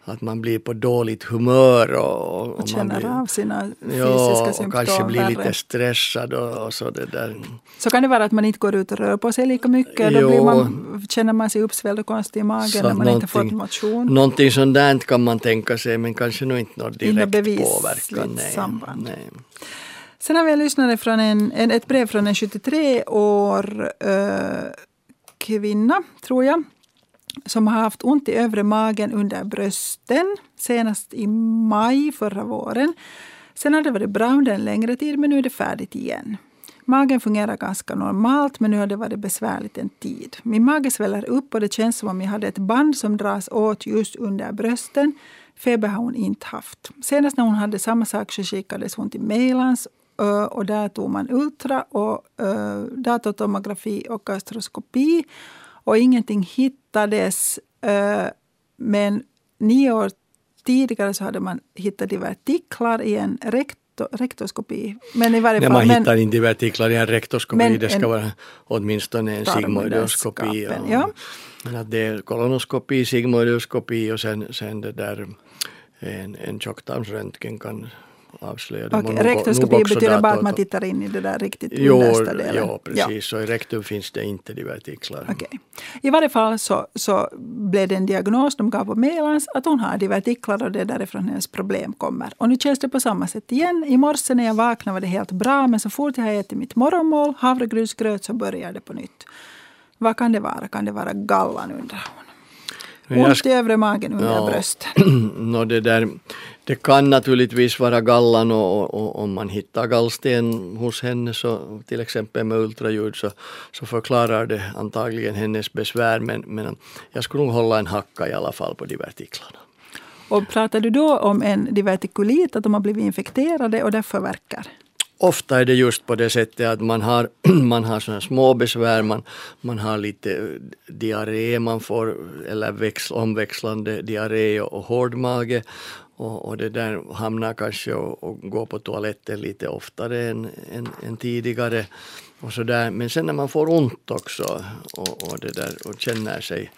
att man blir på dåligt humör och, och, och känner blir, av sina fysiska ja, och kanske blir lite stressad och, och, så det där. Så kan det vara att man inte går ut och rör på sig lika mycket. Då blir man, känner man sig uppsvälld och konstig i magen när man inte fått motion. Någonting sånt där kan man tänka sig men kanske nog inte något direkt påverkan. Nej. Samband. Nej. Sen har vi en lyssnare från en, en, ett brev från en 73 år äh, kvinna, tror jag som har haft ont i övre magen under brösten senast i maj förra våren. Sen har det varit bra under en längre tid men nu är det färdigt igen. Magen fungerar ganska normalt men nu har det varit besvärligt en tid. Min mage sväller upp och det känns som om jag hade ett band som dras åt just under brösten. Feber har hon inte haft. Senast när hon hade samma sak så skickades hon till Mejlans och där tog man ultra och datortomografi och gastroskopi. Och ingenting hittades. Men nio år tidigare så hade man hittat divertiklar i en rektor rektoskopi. Men i varje fall, Nej, man hittar inte divertiklar i en rektoskopi. det ska vara åtminstone en sigmoidoskopi. Ja. Men att det är kolonoskopi, sigmoidoskopi och sen, sen det där en, en tjocktarmsröntgen kan avslöja det. Okay. Rektoskopi betyder bara att man tittar in i det där riktigt understa delen? Jo, precis. Ja. Så i rektum finns det inte divertiklar. Okay. I varje fall så, så blev det en diagnos de gav på Melans att hon har divertiklar och det är därifrån hennes problem kommer. Och nu känns det på samma sätt igen. I morse när jag vaknade var det helt bra men så fort jag har ätit mitt morgonmål, havregrynsgröt, så börjar det på nytt. Vad kan det vara? Kan det vara gallan undrar hon. Ont i övre magen under ja, brösten. <clears throat> no, det, där, det kan naturligtvis vara gallan och, och, om man hittar gallsten hos henne så till exempel med ultraljud så, så förklarar det antagligen hennes besvär men, men jag skulle nog hålla en hacka i alla fall på divertiklarna. Och pratar du då om en divertikulit, att de har blivit infekterade och därför verkar? Ofta är det just på det sättet att man har, <clears throat> man har såna små besvär, man, man har lite eh, diarré, man får eller växl, omväxlande diarré och, och hård mage och, och, det där hamnar kanske och, och går på toaletten lite oftare än, än, än tidigare. Och så där. Men sen när man får ont också och, och, det där, och känner sig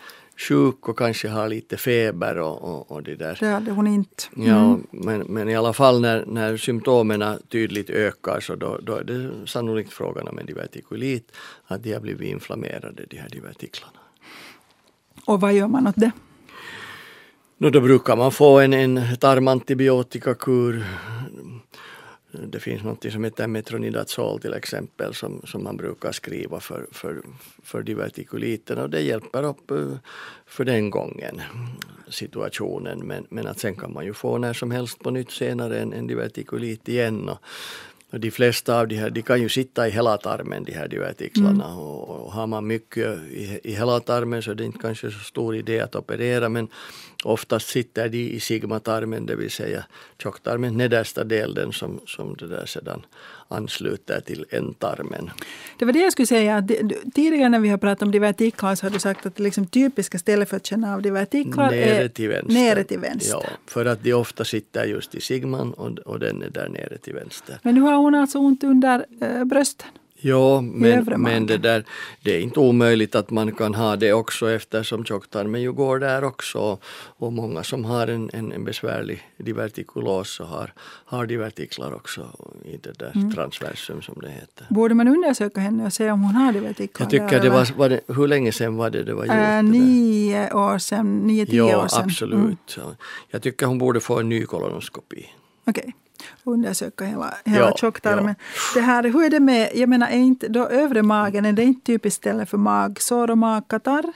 sjuk och kanske har lite feber och, och, och det där. Det hade hon inte. Mm. Ja, men, men i alla fall när, när symptomen tydligt ökar så då, då är det sannolikt frågan om en divertikulit, att de har blivit inflammerade, de här divertiklarna. Och vad gör man åt det? No, då brukar man få en, en tarmantibiotikakur det finns något som heter metronidazol till exempel som, som man brukar skriva för, för, för divertikuliten och det hjälper upp eh, för den gången situationen. Men, men att sen kan man ju få när som helst på nytt senare en, en divertikulit igen. Och de flesta av de här de kan ju sitta i hela tarmen, de här divertiklarna. Mm. Och, och har man mycket i, i hela tarmen så är det inte kanske så stor idé att operera men oftast sitter de i sigmatarmen, det vill säga tjocktarmen, nedersta del, den som, som det där sedan ansluter till ändtarmen. Det var det jag skulle säga. Tidigare när vi har pratat om divertiklar så har du sagt att det liksom typiska stället för att känna av divertiklar nere till vänster. nere till vänster. Ja, för att de ofta sitter just i sigman och, och den är där nere till vänster. Men nu har hon alltså ont under äh, brösten? Ja, men, men det, där, det är inte omöjligt att man kan ha det också eftersom tjocktarmen ju går där också. Och många som har en, en, en besvärlig divertikulos har, har divertiklar också i det där mm. transversum som det heter. Borde man undersöka henne och se om hon har divertiklar? Jag tycker det var, var det, hur länge sedan var det det var gjort? Äh, nio år sedan, nio, tio ja, år sedan. absolut. Mm. Jag tycker hon borde få en ny kolonoskopi. Okej. Okay undersöka hela, hela ja, tjocktarmen. Ja. Det här, hur är det med, jag menar är inte då övre magen, är det inte typiskt ställe för magsår och magkatarr?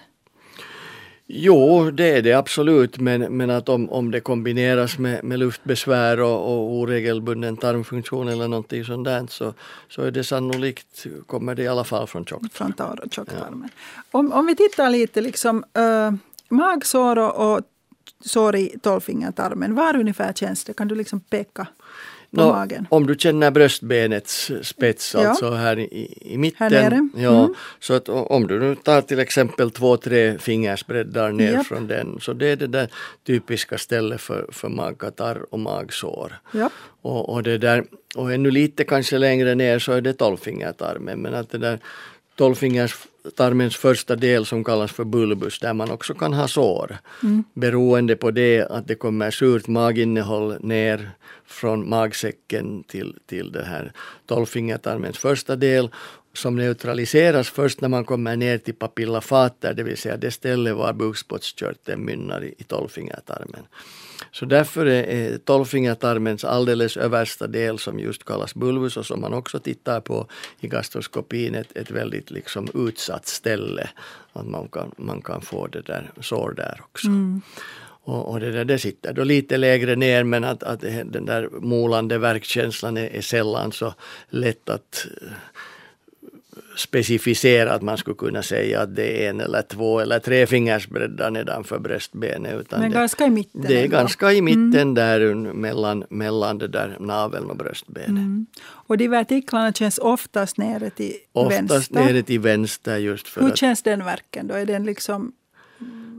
Jo, det är det absolut, men, men att om, om det kombineras med, med luftbesvär och, och oregelbunden tarmfunktion eller någonting sånt där så, så är det sannolikt, kommer det i alla fall från tjocktarmen. Från tjocktarmen. Ja. Om, om vi tittar lite liksom, äh, magsår och, och sår i tolvfingertarmen, var ungefär känns det? Kan du liksom peka? På no, magen. Om du känner bröstbenets spets, ja. alltså här i, i mitten. Här. Ja, mm. Så att om du nu tar till exempel två, tre fingersbreddar ner ja. från den, så det är det där typiska stället för, för magkatarr och magsår. Och, och, det där, och ännu lite kanske längre ner så är det tolvfingertarmen, men att det där tolvfingerstarmens första del som kallas för bulbus där man också kan ha sår. Mm. Beroende på det att det kommer surt maginnehåll ner från magsäcken till, till det här tolvfingertarmens första del som neutraliseras först när man kommer ner till papilla fater, det vill säga det ställe var bukspottkörteln mynnar i, i tolvfingertarmen. Så därför är tolvfingertarmens alldeles översta del som just kallas bulbus och som man också tittar på i gastroskopin ett, ett väldigt liksom utsatt ställe. Att man kan, man kan få det där sår där också. Mm. Och, och, det, där, det sitter då lite lägre ner men att, att den där molande verkkänslan är, är sällan så lätt att specificera att man skulle kunna säga att det är en eller två eller tre fingersbreddar nedanför bröstbenet. Utan Men ganska i mitten? Det är ändå. ganska i mitten mm. där mellan, mellan det där naveln och bröstbenet. Mm. Och de vertiklarna känns oftast nere till oftast vänster? Oftast nere till vänster just för Hur att, känns den verken då? Är den liksom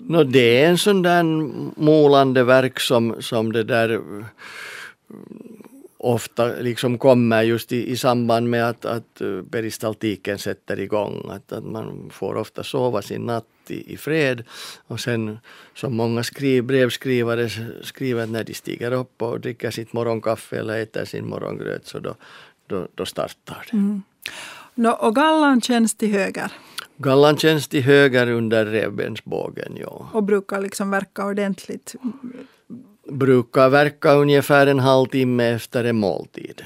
No, det är en sån där molande verk som, som det där ofta liksom kommer just i, i samband med att, att eh, peristaltiken sätter igång. Att, att man får ofta sova sin natt i, i fred och sen som många skriv, brevskrivare skriver när de stiger upp och dricker sitt morgonkaffe eller äter sin morgongröt så då, då, då startar det. Mm. No, och gallan känns till höger? Gallan känns till höger under revbensbågen, ja. Och brukar liksom verka ordentligt brukar verka ungefär en halvtimme efter en måltid.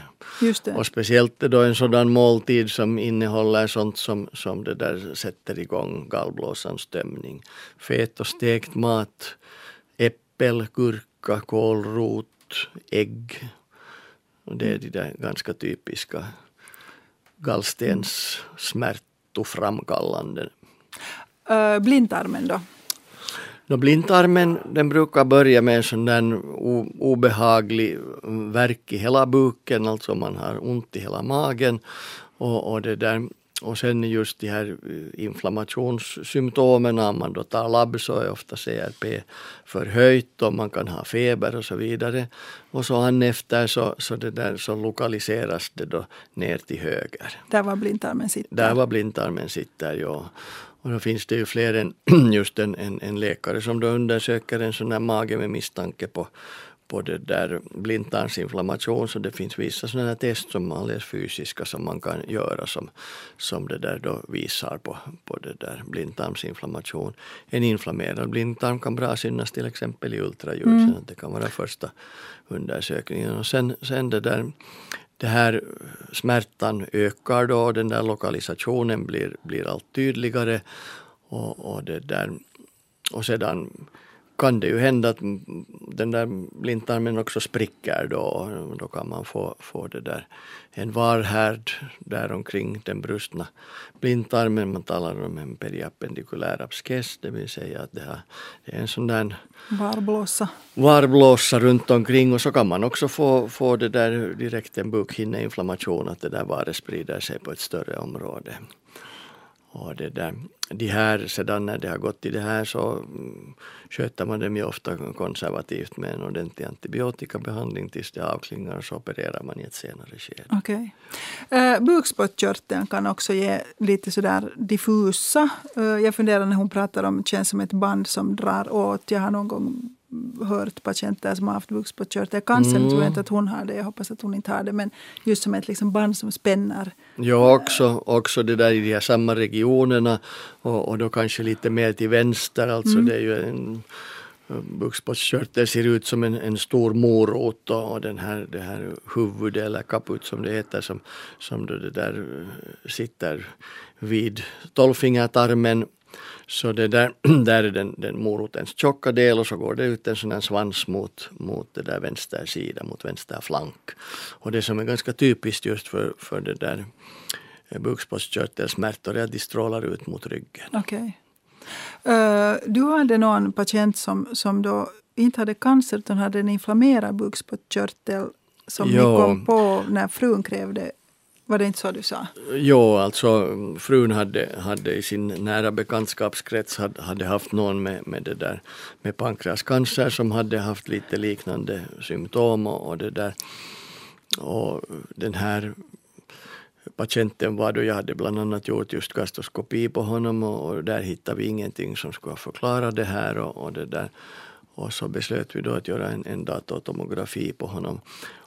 Och speciellt då en sådan måltid som innehåller sånt som, som det där sätter igång gallblåsans tömning. Fet och stekt mat, äppel, gurka, kålrot, ägg. Det är de där ganska typiska gallstens smärtoframkallande. Äh, blindtarmen då? No, blindtarmen den brukar börja med en sån där obehaglig värk i hela buken, alltså man har ont i hela magen. Och, och det där och sen just de här inflammationssymptomen, om man då tar labb så är ofta CRP förhöjt och man kan ha feber och så vidare. Och så han efter så, så, det där, så lokaliseras det då ner till höger. Där var blindtarmen sitter? Där var blindtarmen sitter, ja. Och då finns det ju fler än <clears throat> just en, en, en läkare som då undersöker en sån här mage med misstanke på på det där blindtarmsinflammation så det finns vissa sådana här test som alldeles fysiska som man kan göra som, som det där då visar på, på det där blindtarmsinflammation. En inflammerad blindtarm kan bra synas till exempel i ultraljud, mm. det kan vara första undersökningen. Och sen, sen det där det här smärtan ökar då, den där lokalisationen blir, blir allt tydligare. Och, och, det där, och sedan kan det ju hända att den där blindtarmen också spricker då. Då kan man få, få det där, en varhärd där omkring den brustna blindtarmen. Man talar om en periapendikulär abskess, det vill säga att det, har, det är en sån där varblåsa. varblåsa runt omkring och så kan man också få, få det där direkt en bukhinneinflammation, att det där varet sprider sig på ett större område. Och det där, de här, sedan när det har gått i det här så mm, sköter man dem ju ofta konservativt med en ordentlig antibiotikabehandling tills det avklingar och så opererar man i ett senare skede. Okay. Uh, eh, bukspottkörteln kan också ge lite sådär diffusa. Uh, jag funderar när hon pratar om det känns som ett band som drar åt. Jag har någon gång hört patienter som har haft bukspottkörtel. Cancer mm. tror jag inte att hon har det. Jag hoppas att hon inte har det. Men just som ett liksom band som spänner. Ja, också, också det där i de här samma regionerna och, och då kanske lite mer till vänster. Alltså mm. det är ju en bukspottkörtel ser ut som en, en stor morot och den här, det här huvudet eller kaput som det heter som, som det där sitter vid tolvfingertarmen så det där, <clears throat> där är den, den morotens tjocka del och så går det ut en sån här svans mot, mot det där vänster sida, mot vänster flank. Och det som är ganska typiskt just för, för det där eh, bukspottkörtelsmärtor är att de strålar ut mot ryggen. Okay. Uh, eh, du hade någon patient som, som då inte hade cancer utan hade en inflammerad bukspottkörtel som jo. ni kom på när frun krävde var det inte så du sa? Jo, alltså frun hade, hade i sin nära bekantskapskrets hade, hade haft någon med, med det där med pankreascancer som hade haft lite liknande symptom och, och det där. Och den här patienten var då jag hade bland annat gjort just gastroskopi på honom och, och där hittade vi ingenting som skulle förklara det här och, och det där. Och så beslöt vi då att göra en, en datortomografi på honom.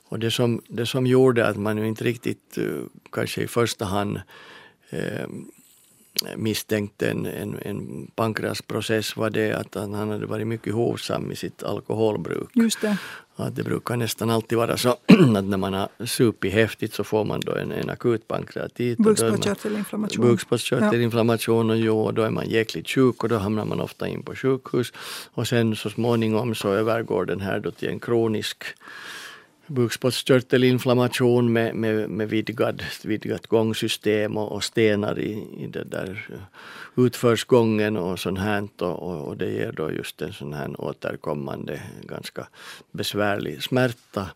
Och det som, det som gjorde att man inte riktigt uh, kanske i första hand uh, misstänkte en, en, en pankreasprocess var det att han hade varit mycket hovsam i sitt alkoholbruk. Just det. Att det brukar nästan alltid vara så <clears throat> att när man har supit häftigt så får man då en, en akut pankreatit. Bukspottkörtelinflammation. Bukspottkörtelinflammation och jo, då är man jäkligt sjuk och då hamnar man ofta in på sjukhus. Och sen så småningom så övergår den här då till en kronisk bukspottkörtelinflammation med, med, med vidgad, vidgat gångsystem och, och stenar i, i det där eh, utförsgången och sånt här och, och, det ger då just en sån här återkommande ganska besvärlig smärta.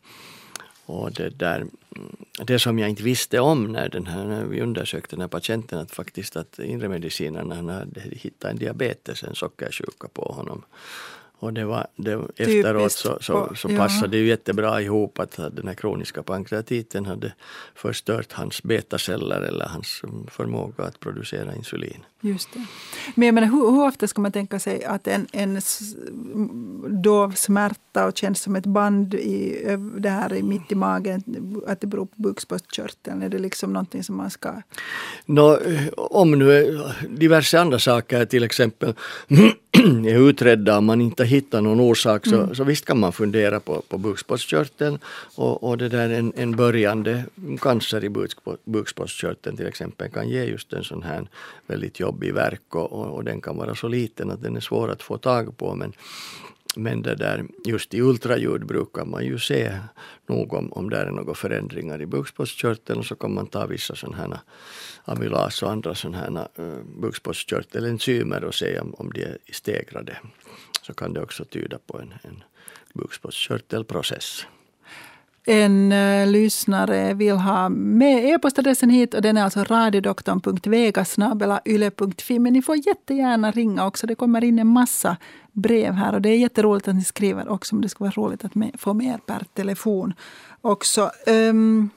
Och det, där, mm, det som jag inte visste om när, den här, när vi undersökte den här patienten att faktiskt att inre medicinerna hade hittat en diabetes, en sockersjuka på honom. Och det var, det, efteråt så, så, så passade det ju jättebra ihop att den här kroniska pankreatiten hade förstört hans betaceller eller hans förmåga att producera insulin. Just det. Men jag menar, hur, hur ofta ska man tänka sig att en, en dov smärta och känns som ett band i, det här mitt i magen, att det beror på bukspottkörteln? Är det liksom någonting som man ska... No, om nu diverse andra saker, till exempel <clears throat> är utredda, om man inte hittar någon orsak så, mm. så visst kan man fundera på, på bukspottkörteln och, och det där en, en börjande cancer i bukspottkörteln till exempel kan ge just en sån här väldigt jobbig verk och, och, och, den kan vara så liten att den är svår att få tag på men men det där, just i ultraljud brukar man ju se nog om, om det är några förändringar i bukspottkörteln och så kan man ta vissa sådana här amylas och andra sådana här uh, bukspottkörtelenzymer och se om, om de är stegrade. Så kan det också tyda på en, en bukspottkörtelprocess en uh, lyssnare vill ha med e-postadressen hit och den är alltså radiodoktorn.vegasnabelayle.fi. Men ni får jättegärna ringa också. Det kommer in en massa brev här och det är jätteroligt att ni skriver också. Men det skulle vara roligt att med, få med er per telefon också. Um,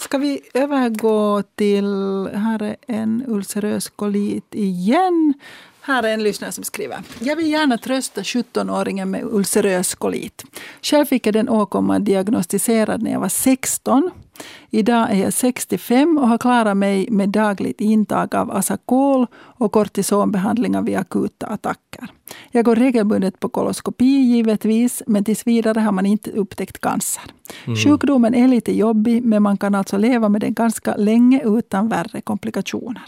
Ska vi övergå till, här är en ulcerös kolit igen. Här är en lyssnare som skriver. Jag vill gärna trösta 17-åringen med ulcerös kolit. Själv fick jag den åkomman diagnostiserad när jag var 16. Idag är jag 65 och har klarat mig med dagligt intag av Asacol och kortisonbehandlingar vid akuta attacker. Jag går regelbundet på koloskopi givetvis, men tills vidare har man inte upptäckt cancer. Mm. Sjukdomen är lite jobbig, men man kan alltså leva med den ganska länge utan värre komplikationer.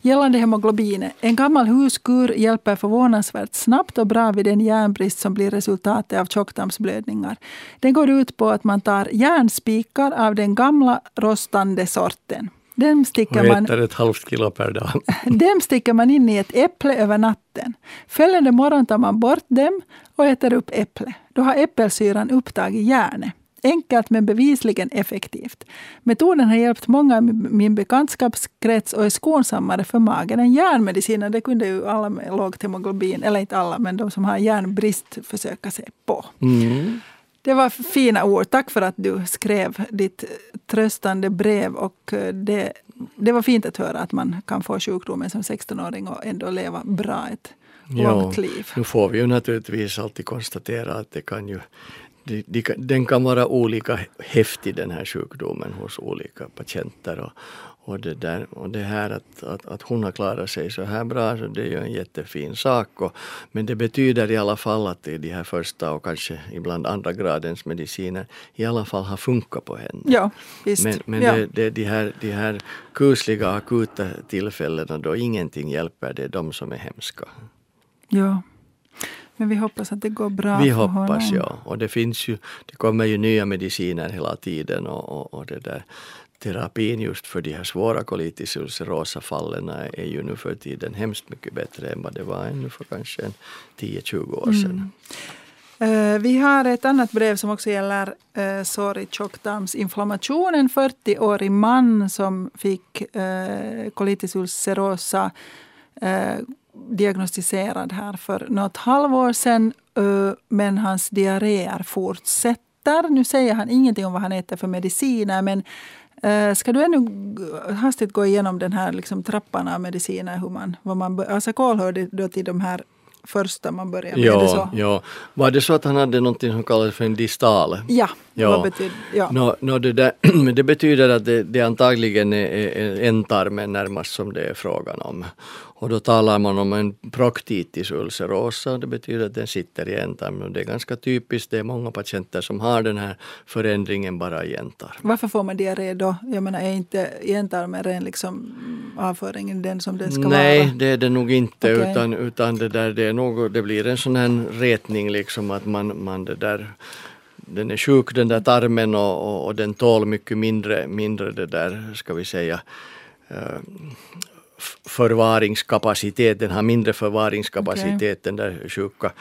Gällande hemoglobinet. En gammal huskur hjälper förvånansvärt snabbt och bra vid den järnbrist som blir resultatet av tjocktarmsblödningar. Den går ut på att man tar järnspikar av den gamla rostande sorten. Dem sticker, man, äter ett halvt kilo per dag. <laughs> dem sticker man in i ett äpple över natten. Följande morgon tar man bort dem och äter upp äpplet. Då har äppelsyran upptagit järnet. Enkelt men bevisligen effektivt. Metoden har hjälpt många i min bekantskapskrets och är skonsammare för magen än järnmediciner. Det kunde ju alla med lågt hemoglobin, eller inte alla, men de som har järnbrist försöka sig på. Mm. Det var fina ord. Tack för att du skrev ditt tröstande brev. Och eh, det, det var fint att höra att man kan få sjukdomen som 16-åring och ändå leva bra ett långt liv. Nu får vi ju naturligtvis alltid konstatera att det kan ju de, de, den kan vara olika häftig den här sjukdomen hos olika patienter. Och, och, det, där, och det här att, att, att hon har klarat sig så här bra, så det är ju en jättefin sak. Och, men det betyder i alla fall att de här första och kanske ibland andra gradens mediciner i alla fall har funkat på henne. Ja, visst. Men, men ja. Det, det, de, här, de här kusliga akuta tillfällena då ingenting hjälper, det är de som är hemska. Ja. Men vi hoppas att det går bra Vi för hoppas honom. ja. Och det finns ju, det kommer ju nya mediciner hela tiden och, och, och det där terapin just för de här svåra colitis ulcerosa fallen är ju nu för tiden hemskt mycket bättre än vad det var ännu för kanske 10-20 år sedan. Mm. Vi har ett annat brev som också gäller uh, sorry, tjocktarmsinflammation. En 40-årig man som fick uh, colitis ulcerosa uh, diagnostiserad här för något halvår sedan. Men hans diarréer fortsätter. Nu säger han ingenting om vad han äter för mediciner men Ska du ännu hastigt gå igenom den här liksom trappan av mediciner? Hur man, vad man, alltså kol hörde då till de här första man börjar med? Ja, ja. Var det så att han hade något som kallades för en distal? Ja. Ja. Vad betyder, ja. No, no, det, där, <clears throat> det betyder att det, det antagligen är, är ändtarmen närmast som det är frågan om. Och då talar man om en proctitis ulcerosa, det betyder att den sitter i ändtarmen. Det är ganska typiskt, det är många patienter som har den här förändringen bara i ändtarmen. Varför får man diarré då? Jag menar, är inte ändtarmen ren liksom avföringen den som den ska Nej, vara? Nej, det är det nog inte, okay. utan, utan det, där, det, är nog, det blir en sån här retning liksom att man, man det där den är sjuk den där tarmen och, och, och, den tål mycket mindre, mindre det där, ska vi säga, uh, förvaringskapacitet, den har mindre förvaringskapacitet okay. den där sjuka,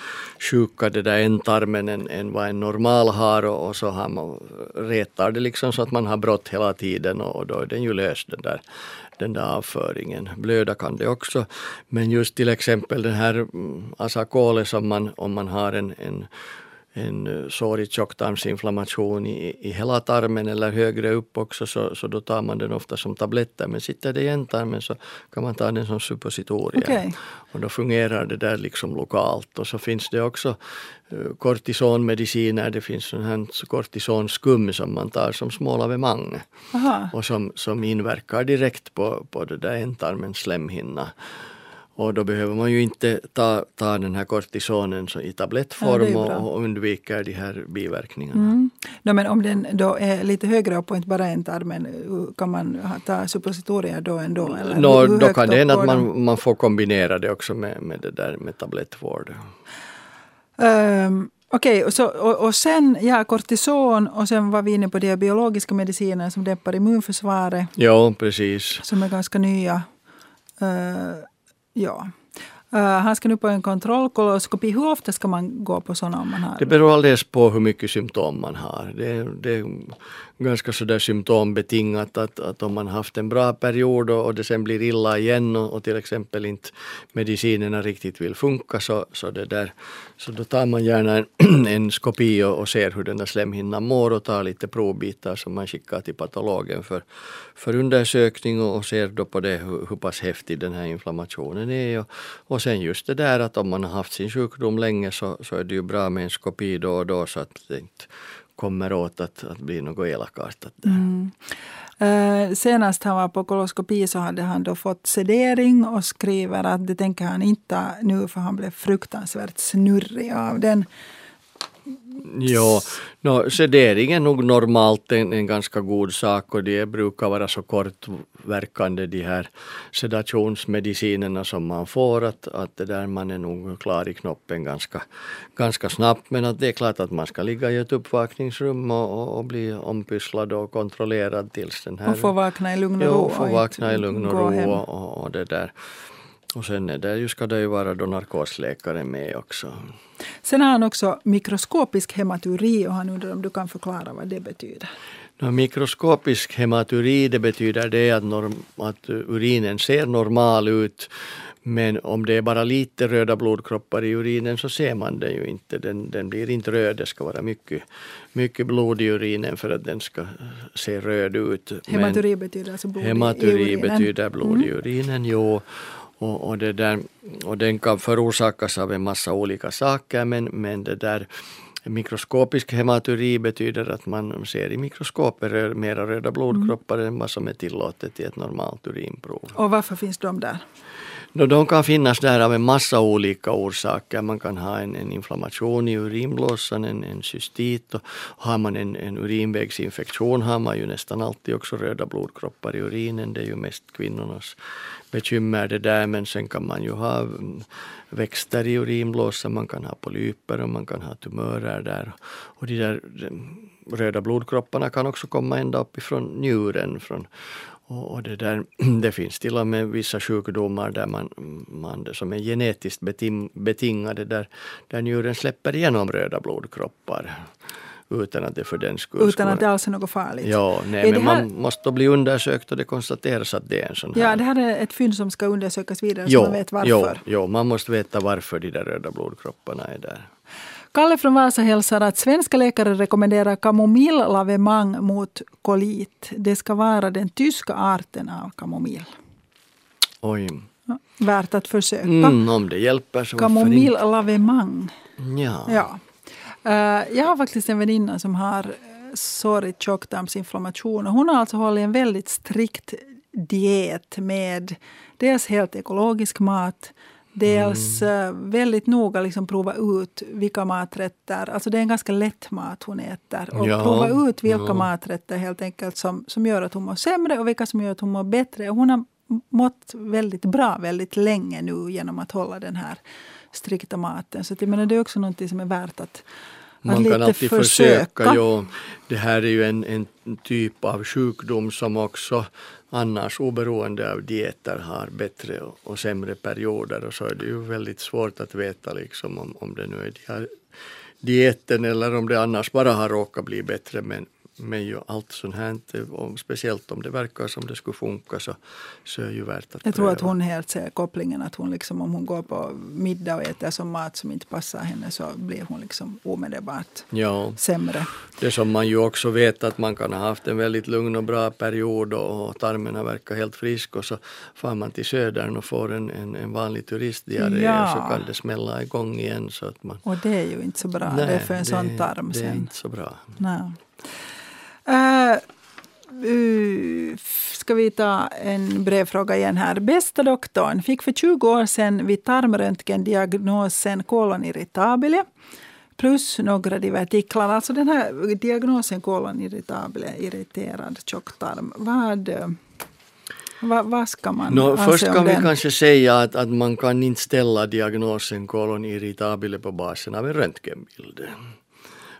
sjuka det där ändtarmen än, än vad en normal har och, och så har man, retar det liksom så att man har brott hela tiden och, och då är den ju löst den där den där avföringen. Blöda kan det också. Men just till exempel den här mm, asakole som man, om man har en, en en eh, sårig tjocktarmsinflammation i, i hela tarmen eller högre upp också så, så då tar man den ofta som tabletter. Men sitter det i ändtarmen så kan man ta den som suppositorier. Okay. Och då fungerar det där liksom lokalt. Och så finns det också uh, kortisonmediciner. Det finns sån här kortisonskum som man tar som små lavemang. Och som, som inverkar direkt på, på det där ändtarmens slemhinna. Och då behöver man ju inte ta, ta den här kortisonen i tablettform ja, och, och undviker de här biverkningarna. Mm. No, men om den då är lite högre upp och inte bara en tarmen, kan man ta suppositorier då ändå? Eller no, då kan det hända att man, man får kombinera det också med, med, det där, med tablettvård. Um, Okej, okay, och, och, och sen ja, kortison och sen var vi inne på de biologiska mediciner som dämpar immunförsvaret. Ja, precis. Som är ganska nya. Uh, Ja. Eh, uh, han ska nu på en kontrollkoloskopi. Hur ofta ska man gå på sådana om man har? Det beror alldeles på hur mycket symptom man har. Det, det ganska sådär symptombetingat att, att om man haft en bra period och, och det sen blir illa igen och, och, till exempel inte medicinerna riktigt vill funka så, så, det där, så då tar man gärna en, <clears throat> en skopi och, och ser hur den där slemhinnan mår och tar lite provbitar som man skickar till patologen för, för undersökning och, och ser då på det hur, hur pass häftig den här inflammationen är. Och, och sen just det där att om man har haft sin sjukdom länge så, så är det ju bra med en skopi då och då så att det inte kommer åt att, att bli något elakartat där. Mm. Eh, senast han var på koloskopi så hade han då fått sedering och skriver att det tänker han inte nu för han blev fruktansvärt snurrig av den. Ja, no, sedering är nog normalt en, en ganska god sak och det brukar vara så kortverkande de här sedationsmedicinerna som man får att, att det där man är nog klar i knoppen ganska, ganska snabbt. Men att det är klart att man ska ligga i ett uppvakningsrum och, och, bli ompysslad och kontrollerad tills den här... Och få vakna i lugn och ro. Ja, få vakna i lugn och ro och, och det där. Och sen är det ju, ska det ju vara då narkosläkare med också. Sen har han också mikroskopisk hematuri och han undrar om du kan förklara vad det betyder. No, mikroskopisk hematuri det betyder det att, norm, att urinen ser normal ut men om det är bara lite röda blodkroppar i urinen så ser man den ju inte. Den, den blir inte röd. Det ska vara mycket, mycket blod i urinen för att den ska se röd ut. Hematuri betyder alltså blod hematuri i urinen? betyder blod mm. i urinen, jo. Och, och, det där, och den kan förorsakas av en massa olika saker men, men det där Mikroskopisk hematuri betyder att man ser i mikroskoper mera röda blodkroppar mm. än vad som är tillåtet i ett normalt urinprov. Och varför finns de där? No, de kan finnas där av en massa olika orsaker. Man kan ha en, en inflammation i urinblåsan, en, en cystit och har man en, en urinvägsinfektion har man ju nästan alltid också röda blodkroppar i urinen. Det är ju mest kvinnornas bekymmer det där men sen kan man ju ha mm, växter i urinblåsan, man kan ha polyper och man kan ha tumörer där. Och de där mm, röda blodkropparna kan också komma ända uppifrån njuren. Från, och, och det, där, <clears throat> det finns till och med vissa sjukdomar där man, man som är genetiskt betingade där, där njuren släpper igenom röda blodkroppar utan att det för den skull Utan att det alls är något farligt? Ja, nej, men här... man måste då bli undersökt och det konstateras att det är en sån här. Ja, det här är ett fynd som ska undersökas vidare jo, så man vet varför. Jo, jo, man måste veta varför de där röda blodkropparna är där. Kalle från Vasa hälsar att svenska läkare rekommenderar kamomillavemang mot kolit. Det ska vara den tyska arten av kamomill. Oj. Värt att försöka. Mm, om det hjälper så Kamomillavemang. Ja. ja. Uh, jag har faktiskt en väninna som har sårig tjocktarmsinflammation. hon har alltså hållit en väldigt strikt diet med dels helt ekologisk mat Dels mm. väldigt noga liksom prova ut vilka maträtter, alltså det är en ganska lätt mat hon äter. Och ja, prova ut vilka ja. maträtter helt enkelt som, som gör att hon mår sämre och vilka som gör att hon mår bättre. hon har mått väldigt bra väldigt länge nu genom att hålla den här strikta maten. Så jag menar, det är också något som är värt att, man kan alltid försöka. försöka jo. Det här är ju en, en typ av sjukdom som också annars oberoende av dieter har bättre och sämre perioder och så är det ju väldigt svårt att veta liksom om, om det nu är de här dieten eller om det annars bara har råkat bli bättre men, men ju allt sånt här, och speciellt om det verkar som det skulle funka så, så är det ju värt att Jag tror att hon helt ser kopplingen att hon liksom, om hon går på middag och äter som mat som inte passar henne så blir hon liksom omedelbart ja. sämre. Det som man ju också vet att man kan ha haft en väldigt lugn och bra period och tarmen har verkat helt frisk och så far man till södern och får en, en, en vanlig turistdiarré ja. så kan det smälla igång igen. Så att man... Och det är ju inte så bra Nej, det är för en det, sån tarm. Det är inte så bra. Nej. Uh, uh, ska vi ta en brevfråga igen här. Bästa doktorn fick för 20 år sedan vid tarmröntgen diagnosen kolon irritabile plus några divertiklar. Alltså den här diagnosen kolon irritabile, irriterad tjocktarm. Vad, vad, vad ska man no, Först kan vi den? kanske säga att, att man kan inte ställa diagnosen kolon irritabile på basen av en röntgenbild.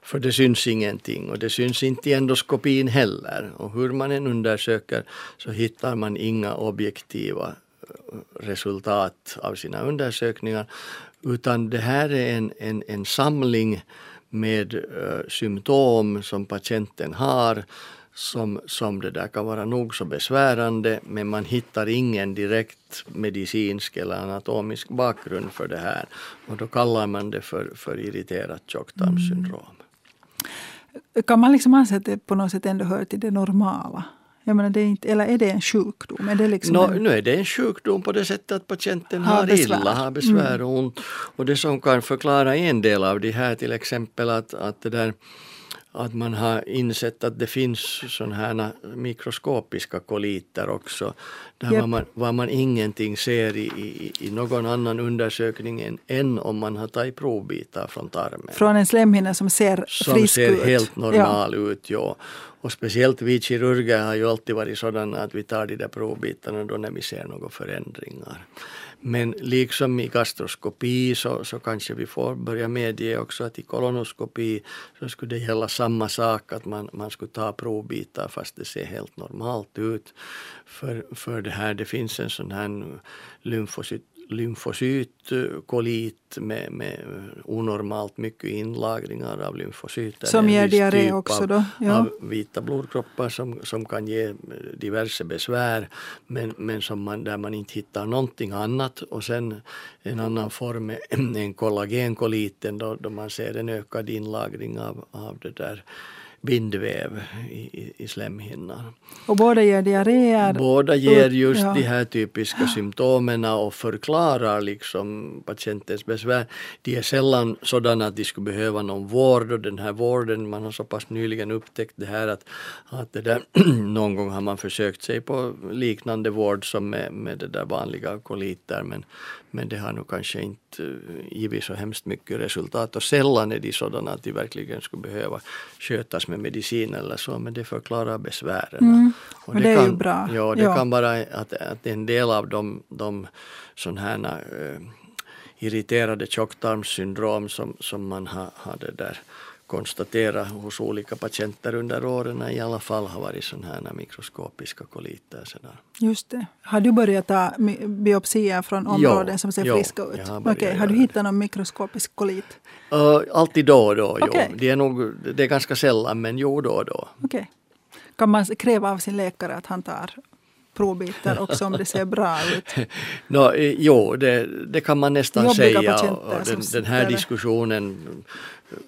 För det syns ingenting och det syns inte i endoskopin heller. Och hur man än undersöker så hittar man inga objektiva eh, resultat av sina undersökningar utan det här är en, en, en samling med uh, symptom som patienten har som, som det där kan vara nog så besvärande men man hittar ingen direkt medicinsk eller anatomisk bakgrund för det här. Och då kallar man det för, för irriterat tjocktarmssyndrom. Mm. Kan man liksom anse att det på något sätt ändå hör till det normala? Jag menar, det är inte, eller är det en sjukdom? Är det liksom no, en... Nu är det en sjukdom på det sättet att patienten har, har illa, har besvär och ont. Och det som kan förklara en del av det här till exempel att, att det där att man har insett att det finns sådana här mikroskopiska koliter också. Där yep. man, var man ingenting ser i, i, i någon annan undersökning än, än om man har tagit provbitar från tarmen. Från en slemhinna som ser som frisk ut. Som ser helt normal ja. ut, ja. Och speciellt vi kirurger har ju alltid varit sådana att vi tar de där provbitarna då när vi ser några förändringar. Men liksom i gastroskopi så, så kanske vi får börja medge också att i kolonoskopi så skulle det gälla samma sak att man, man skulle ta provbitar fast det ser helt normalt ut. För, för det här det finns en sån här lymfocyt lymfocytkolit med, med onormalt mycket inlagringar av lymfocyter. Som ger diarré också då? Ja. Av vita blodkroppar som, som kan ge diverse besvär men, men som man, där man inte hittar någonting annat. Och sen en annan form är en kollagenkoliten då, då man ser en ökad inlagring av, av det där bindväv i, i slemhinnan. Och båda ger diarréer? Båda ger just ja. de här typiska symptomen och förklarar liksom patientens besvär. De är sällan sådana att de skulle behöva någon vård och den här vården, man har så pass nyligen upptäckt det här att, att det där, <clears throat> någon gång har man försökt sig på liknande vård som med, med det där vanliga koliter men, men det har nog kanske inte eh, givit så hemskt mycket resultat och sällan är de sådana att de verkligen skulle behöva skötas med medicin eller så men det förklarar besvären. Mm. Och det, det är kan, ju bra. Ja, det ja. kan vara att, att en del av de, de sådana här äh, irriterade tjocktarmssyndrom som, som man har, har det där konstatera hos olika patienter under åren i alla fall har varit sådana här mikroskopiska koliter. Sådär. Just det. Har du börjat ta biopsier från områden jo, som ser jo, friska ut? Har, okay. har du hittat någon mikroskopisk kolit? Uh, alltid då och då, okay. jo. Det är, nog, det är ganska sällan men jo då och då. Okay. Kan man kräva av sin läkare att han tar provbitar också om det ser bra ut? <laughs> no, jo, det, det kan man nästan säga. Och den, den här diskussionen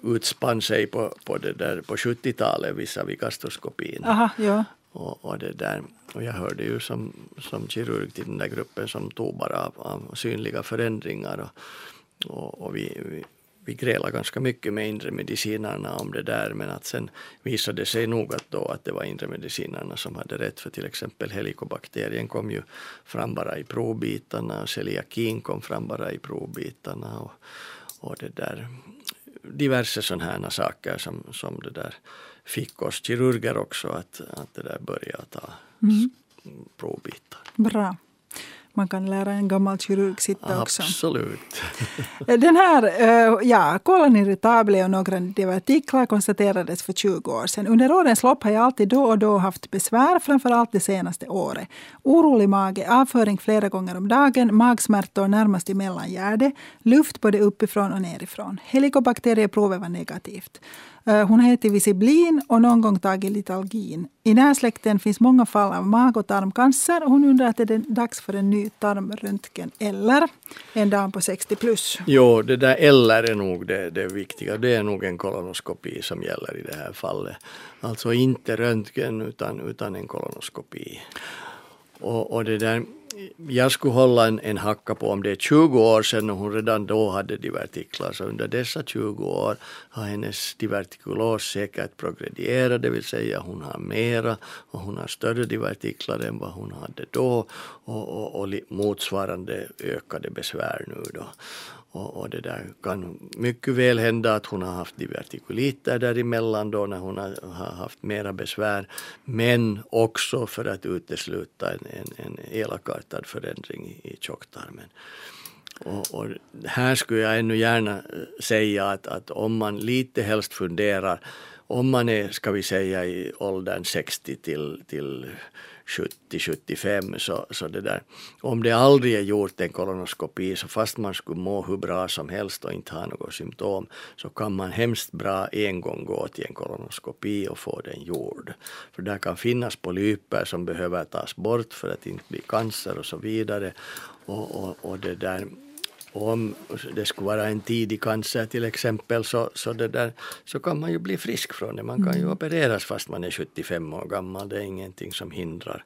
utspann sig på, på, det där, på 70-talet visavi gastroskopin. Aha, ja. Och, och, det där. och jag hörde ju som, som kirurg till den där gruppen som tog bara av, av synliga förändringar. Och, och, och vi, vi, vi grälade ganska mycket med inre medicinerna om det där men att sen visade det sig nog att, då att det var inre medicinerna som hade rätt för till exempel helikobakterien kom ju fram bara i provbitarna och celiakin kom fram bara i provbitarna och, och det där diverse sådana här saker som, som det där fick oss kirurger också att, att det där börja ta mm. provbitar. Bra. Man kan lära en gammal kirurg sitta också. Absolut. <laughs> Den här, eh, ja, kolon irritable och några divertiklar konstaterades för 20 år sedan. Under årens lopp har jag alltid då och då haft besvär, framförallt det senaste året. Orolig mage, avföring flera gånger om dagen, magsmärtor närmast i mellangärde, luft både uppifrån och nerifrån. Helikobakterieprovet var negativt. Eh, hon heter Visiblin och någon gång tagit Litalgin. I närsläkten finns många fall av mag och tarmcancer hon undrar att det är dags för en ny tarmröntgen eller en dam på 60 plus. Jo, det där eller är nog det, det viktiga. Det är nog en kolonoskopi som gäller i det här fallet. Alltså inte röntgen utan, utan en kolonoskopi. Och, och det där jag skulle hålla en, en hacka på om det är 20 år sedan och hon redan då hade divertiklar. Så under dessa 20 år har hennes divertikulos säkert progredierat, det vill säga hon har mera och hon har större divertiklar än vad hon hade då och, och, och motsvarande ökade besvär nu då. Och, och, det där kan mycket väl hända att hon har haft divertikuliter däremellan då när hon har, har haft mera besvär. Men också för att utesluta en, en, en elakartad förändring i, i tjocktarmen. Och, och, här skulle jag ännu gärna eh, säga att, att om man lite helst funderar om man är, ska vi säga i åldern 60 till, till 70-75 så, så det där, om det aldrig är gjort en kolonoskopi så fast man skulle må hur bra som helst och inte ha något symptom så kan man hemskt bra en gång gå till en kolonoskopi och få den gjord. För där kan finnas polyper som behöver tas bort för att inte bli cancer och så vidare. Och, och, och det där om det skulle vara en tidig cancer till exempel så, så, det där, så kan man ju bli frisk från det. Man kan ju mm. opereras fast man är 75 år gammal. Det är ingenting som hindrar.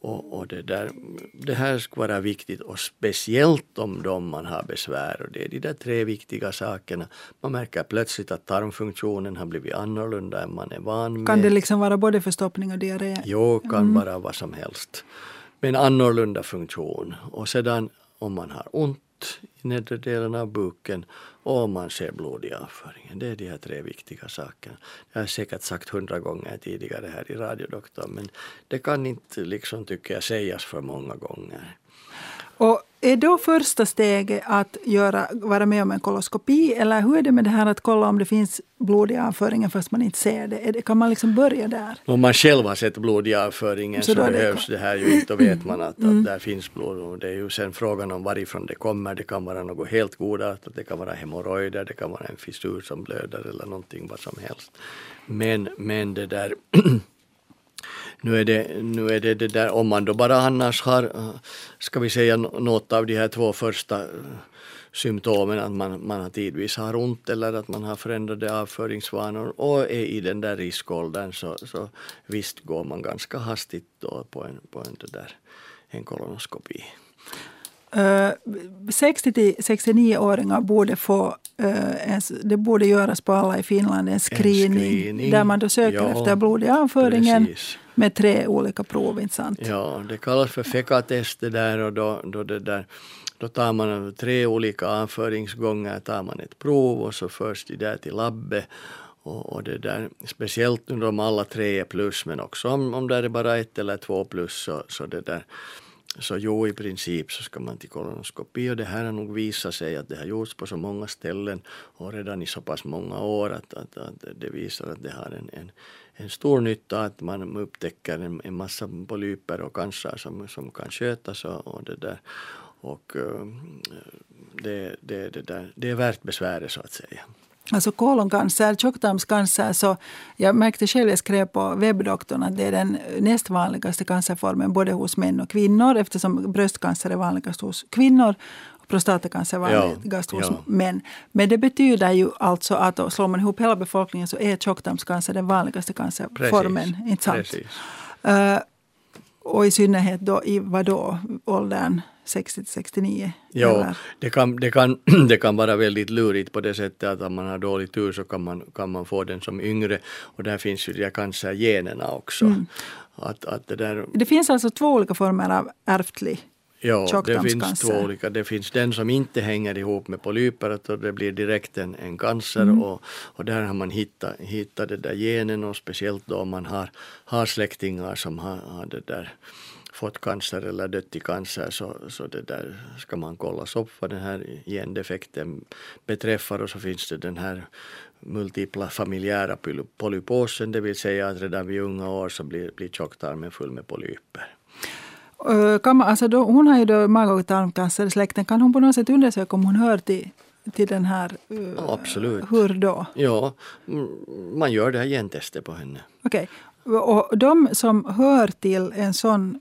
Och, och, det, där, det här skulle vara viktigt och speciellt om de man har besvär. Och det är de där tre viktiga sakerna. Man märker plötsligt att tarmfunktionen har blivit annorlunda än man är van med. Kan det liksom vara både förstoppning och diarré? Jo, kan mm. vara vad som helst. Men annorlunda funktion. Och sedan om man har ont nedre delen av buken och om man ser blod i avföringen. Det är de här tre viktiga sakerna. Jag har säkert sagt hundra gånger tidigare här i radiodoktorn men det kan inte liksom tycker jag sägas för många gånger. Och är då första steget att göra, vara med om en koloskopi eller hur är det med det här att kolla om det finns blod i avföringen fast man inte ser det? Kan man liksom börja där? Om man själv har sett blod i avföringen så, så behövs det, det här ju inte. Då vet man att, mm. att där finns blod. Och det är ju sen frågan om varifrån det kommer. Det kan vara något helt godartat. Det kan vara hemorrojder, det kan vara en fissur som blöder eller någonting vad som helst. Men, men det där <clears throat> Nu är det, nu är det, det där, om man då bara annars har, ska vi säga något av de här två första eh, symptomen, att man, man tidvis har ont eller att man har förändrade avföringsvanor och är i den där riskåldern så, så visst går man ganska hastigt då på en, på en, där, en kolonoskopi. Uh, eh, 60 till 69-åringar borde få, uh, en, det borde göras på alla i Finland en screening, en screening. där man då söker ja, efter blod i avföringen. Precis med tre olika prov, inte sant? Ja, det kallas för FECA-test det där och då, då, det där, då tar man tre olika avföringsgånger, tar man ett prov och så förs det där till labbet. Och, och, det där, speciellt om alla tre är plus men också om, om det är bara ett eller två plus så, så det där. Så jo, i princip så ska man till kolonoskopi och det här har nog visat sig att det har gjorts på så många ställen och redan i så pass många år att, att, att det visar att det har en, en, en stor nytta att man upptäcker en, en massa polyper och cancer som, som kan skötas och, och det där. Och uh, det, det, det, där, det är värt besväret så att säga. Alltså koloncancer, tjocktarmscancer, så jag märkte själv, jag skrev på webbdoktorn att det är den näst vanligaste cancerformen både hos män och kvinnor eftersom bröstcancer är vanligast hos kvinnor prostatacancer är vanligast ja, hos ja. män. Men det betyder ju alltså att slår man ihop hela befolkningen så är tjocktarmscancer den vanligaste cancerformen. Precis. Inte sant? Uh, och i synnerhet då i vadå, åldern 60 69? Ja, det kan, det, kan, <clears throat> det kan vara väldigt lurigt på det sättet att om man har dålig tur så kan man, kan man få den som yngre och där finns ju de cancergenerna också. Mm. Att, att det, där... det finns alltså två olika former av ärftlig Ja, det finns två olika. Det finns den som inte hänger ihop med polyper och det blir direkt en, en cancer mm. och, och där har man hittat, hittat det där genen och speciellt då om man har, har släktingar som har, har det där fått cancer eller dött i cancer så, så det där ska man kollas upp vad den här gendefekten beträffar och så finns det den här multipla familjära polyposen, det vill säga att redan vid unga år så blir, blir tjocktarmen full med polyper. Kan man, alltså då, hon har ju då mag och tarmcancer i släkten. Kan hon på något sätt undersöka om hon hör till, till den här? Uh, Absolut. Hur då? Ja, man gör det här gentestet på henne. Okej. Okay. Och de som hör till en sån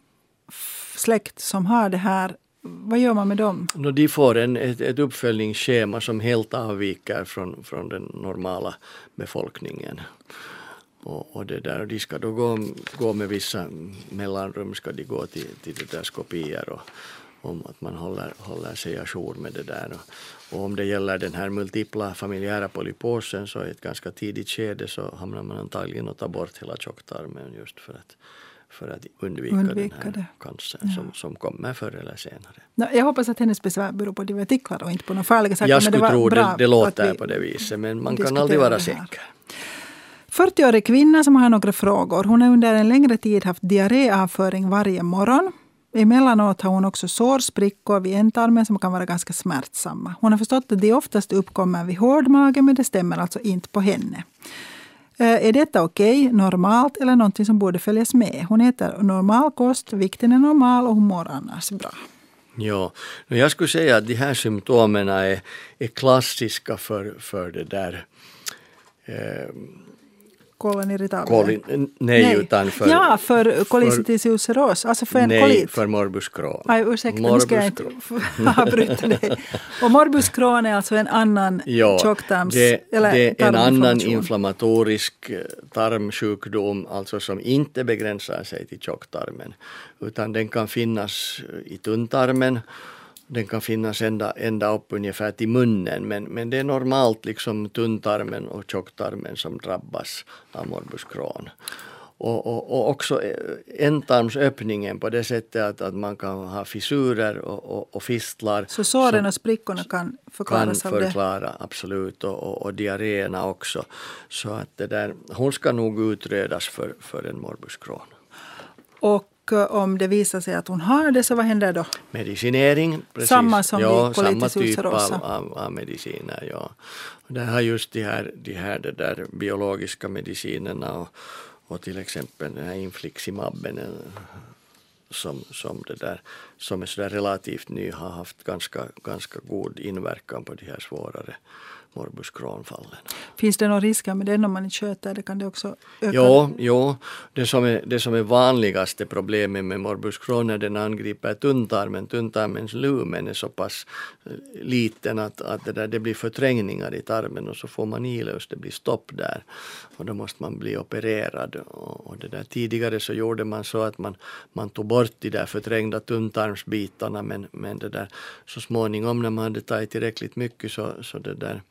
släkt som har det här, vad gör man med dem? No, de får en, ett, ett uppföljningsschema som helt avviker från, från den normala befolkningen. Och, och, det där, de ska då gå, gå med vissa mellanrum ska de gå till, till det där skopier och om att man håller, håller sig ajour med det där. Och, och om det gäller den här multipla familjära polyposen så i ett ganska tidigt skede så hamnar man antagligen att ta bort hela tjocktarmen just för att för att undvika, undvika den här cancern ja. som, som kommer förr eller senare. No, jag hoppas att hennes besvär beror på divertiklar och inte på några farliga saker. Jag skulle tro det, det låter på det viset men man kan aldrig vara säker. 40-årig kvinna som har några frågor. Hon har under en längre tid haft diarréavföring varje morgon. Emellanåt har hon också sårsprickor vid ändtarmen som kan vara ganska smärtsamma. Hon har förstått att de oftast uppkommer vid hård mage men det stämmer alltså inte på henne. Eh, är detta okej, okay, normalt eller någonting som borde följas med? Hon äter normal kost, vikten är normal och hon mår annars bra. Ja, jag skulle säga att de här symptomen är, är klassiska för, för det där eh, Kolon irritabel? Kolin, nej, nej, utan för... Ja, för kolicitis ulceros, alltså för en nej, kolit. för morbus Crohn. Aj, ursäkta, morbus nu ska jag inte avbryta <laughs> dig. Och morbus Crohn är alltså en annan <laughs> ja, tjocktarms... Det, eller det är en annan inflammatorisk eh, tarmsjukdom, alltså som inte begränsar sig till tjocktarmen, utan den kan finnas i tunntarmen den kan finnas ända, ända upp ungefär till munnen men, men det är normalt liksom tunntarmen och tjocktarmen som drabbas av morbus Crohn. Och, och, och också eh, ändtarmsöppningen på det sättet att, att man kan ha fissurer och, och, och fistlar. Så såren och sprickorna kan förklaras kan av det? Förklara, absolut. Och, och, och diarréerna också. Så att det där, hon ska nog utredas för, för en morbus Crohn. Och Eh, om det visar sig att hon har det, så vad händer då? Medicinering. Precis. Samma som ja, vid samma typ av, av, av, mediciner. Ja. Och det har just de här, de här det där biologiska medicinerna och, och till exempel den här infliximabben eh, som, som, det där, som är så relativt ny har haft ganska, ganska god inverkan på de här svårare morbus Crohn-fallen. Finns det några risker med den om man inte sköter det? Kan det också öka? Jo, jo. Det, som är, det som är vanligaste problemet med morbus Crohn är den angriper tunntarmen. Tunntarmens lumen är så pass eh, liten att, att det, där, det blir förträngningar i tarmen och så får man ilöst, det blir stopp där. Och då måste man bli opererad. Och, det där. Tidigare så gjorde man så att man, man tog bort de där förträngda tunntarmsbitarna men, men det där, så småningom när man hade tagit tillräckligt mycket så, så det där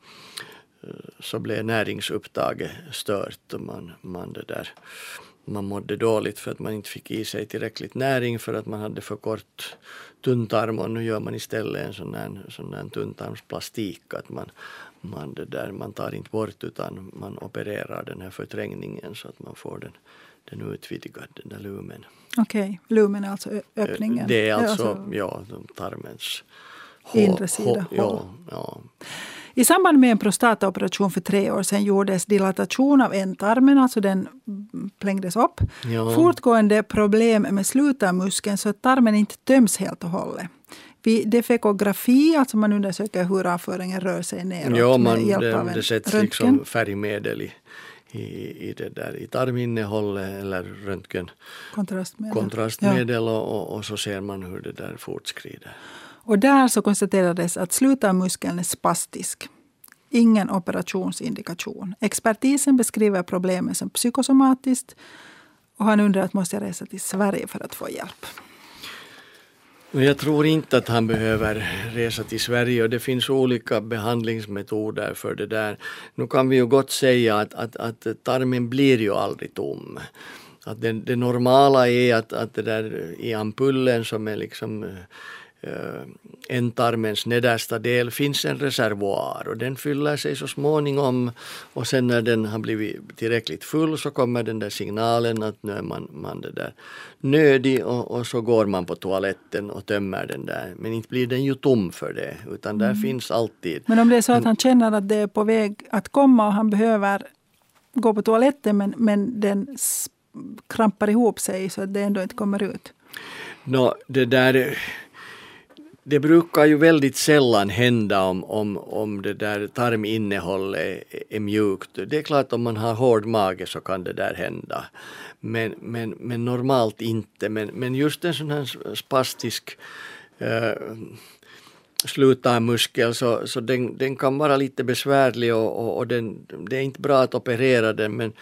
eh, så blev näringsupptaget stört och man, man, det där, man mådde dåligt för att man inte fick i sig tillräckligt näring för att man hade för kort tunntarm och nu gör man istället en sån där, sån där tunntarmsplastik att man, man, det där, man tar inte bort utan man opererar den här förträngningen så att man får den, den utvidgad, den där lumen. Okej, okay. lumen är alltså öppningen? Det är alltså, alltså ja, tarmens inre sida. Ja, ja. I samband med en prostataoperation för tre år sedan gjordes dilatation av ändtarmen, alltså den plängdes upp. Ja. Fortgående problem med slutarmuskeln så att tarmen inte töms helt och hållet. Vid defekografi, alltså man undersöker hur avföringen rör sig neråt ja, man, med hjälp det, av en det sätts röntgen. liksom färgmedel i, i, i, det där, i tarminnehållet eller röntgen kontrastmedel, kontrastmedel ja. och, och, så ser man hur det där fortskrider. Och där så konstaterades att slutarmuskeln är spastisk. Ingen operationsindikation. Expertisen beskriver problemet som psykosomatiskt och han undrar att måste jag resa till Sverige för att få hjälp. Jag tror inte att han behöver resa till Sverige och det finns olika behandlingsmetoder för det där. Nu kan vi ju gott säga att, att, att tarmen blir ju aldrig tom. Att det, det normala är att, att det där i ampullen som är liksom eh, ändtarmens eh, nedersta del finns en reservoar och den fyller sig så småningom och sen när den har blivit tillräckligt full så kommer den där signalen att nu är man, man det där nödig och, och så går man på toaletten och tömmer den där. Men inte blir den ju tom för det utan där mm. finns alltid. Men om det är så att han känner att det är på väg att komma och han behöver gå på toaletten men, men den krampar ihop sig så att det ändå inte kommer ut? No, det där det brukar ju väldigt sällan hända om, om, om det där tarminnehållet är, är mjukt. Det är klart om man har hård mage så kan det där hända. Men, men, men normalt inte. Men, men just en sån här spastisk eh, slutarmuskel så, så den, den kan vara lite besvärlig och, och, och den, det är inte bra att operera den men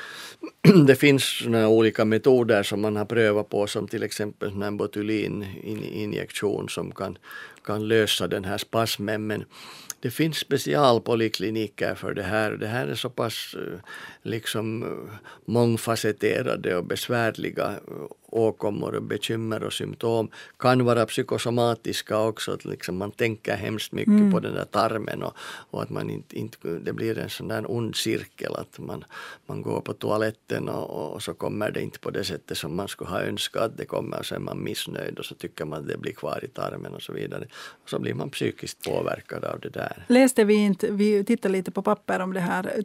<clears throat> det finns såna olika metoder som man har prövat på som till exempel en botulininjektion som kan, kan lösa den här spasmen men det finns specialpolikliniker för det här. Det här är så pass eh, liksom eh, mångfacetterade och besvärliga eh, åkommor och bekymmer och symptom kan vara psykosomatiska också. Att liksom man tänker hemskt mycket mm. på den där tarmen och, och att man inte, inte, det blir en sån där ond cirkel att man, man går på toaletten och, och så kommer det inte på det sättet som man skulle ha önskat att det kommer och så är man missnöjd och så tycker man att det blir kvar i tarmen och så vidare. Och så blir man psykiskt påverkad av det där. Läste vi inte, vi tittar lite på papper om det här,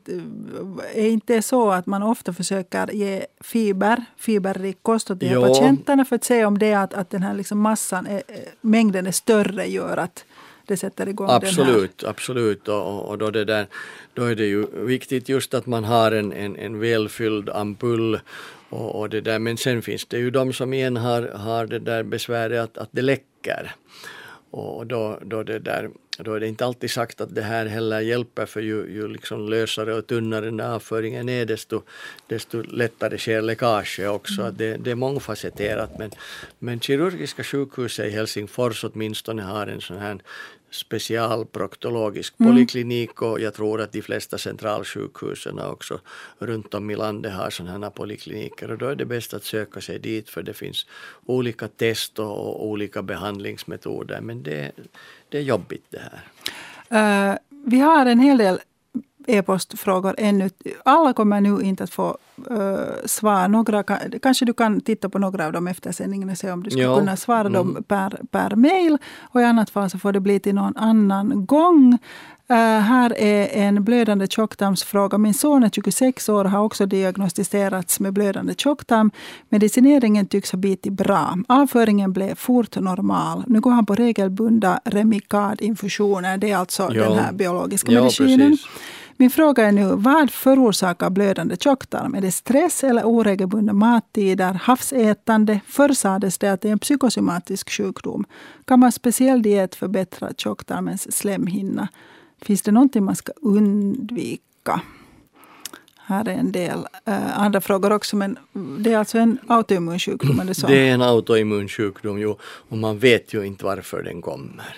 är inte så att man ofta försöker ge fiber, fiberrik kost åt de här patienterna för att se om det att, att den här liksom massan, är, mängden är större gör att det sätter igång absolut. Absolut, och, och då, det där, då är det ju viktigt just att man har en, en, en välfylld ampull och, och, det där. Men sen finns det ju de som igen har, har det där besväret att, att det läcker. Och då, då, det där, då är det inte alltid sagt att det här heller hjälper för ju, ju liksom lösare och tunnare den avföringen är desto, desto lättare sker läckage också. Mm. Det, det är mångfacetterat men, men kirurgiska sjukhuset i Helsingfors åtminstone har en sån här specialproktologisk mm. poliklinik och jag tror att de flesta centralsjukhusen också runt om i landet har sådana här polikliniker och då är det bäst att söka sig dit för det finns olika test och olika behandlingsmetoder men det, det är jobbigt det här. Uh, vi har en hel del e-postfrågor ännu. Alla kommer nu inte att få uh, svar. Några kanske du kan titta på några av dem efter sändningen och se om du skulle kunna svara mm. dem per, per mail. Och I annat fall så får det bli till någon annan gång. Uh, här är en blödande tjocktarmsfråga. Min son är 26 år och har också diagnostiserats med blödande tjocktarm. Medicineringen tycks ha bitit bra. Avföringen blev fort normal. Nu går han på regelbundna Remicade-infusioner. Det är alltså ja. den här biologiska medicinen. Precis. Min fråga är nu, vad förorsakar blödande tjocktarm? Är det stress eller oregelbundna mattider, havsätande? Förr sades det att det är en psykosomatisk sjukdom. Kan man speciell diet förbättra tjocktarmens slemhinna? Finns det någonting man ska undvika? Här är en del uh, andra frågor också, men det är alltså en autoimmun sjukdom? Det, det är en autoimmun sjukdom, jo, och man vet ju inte varför den kommer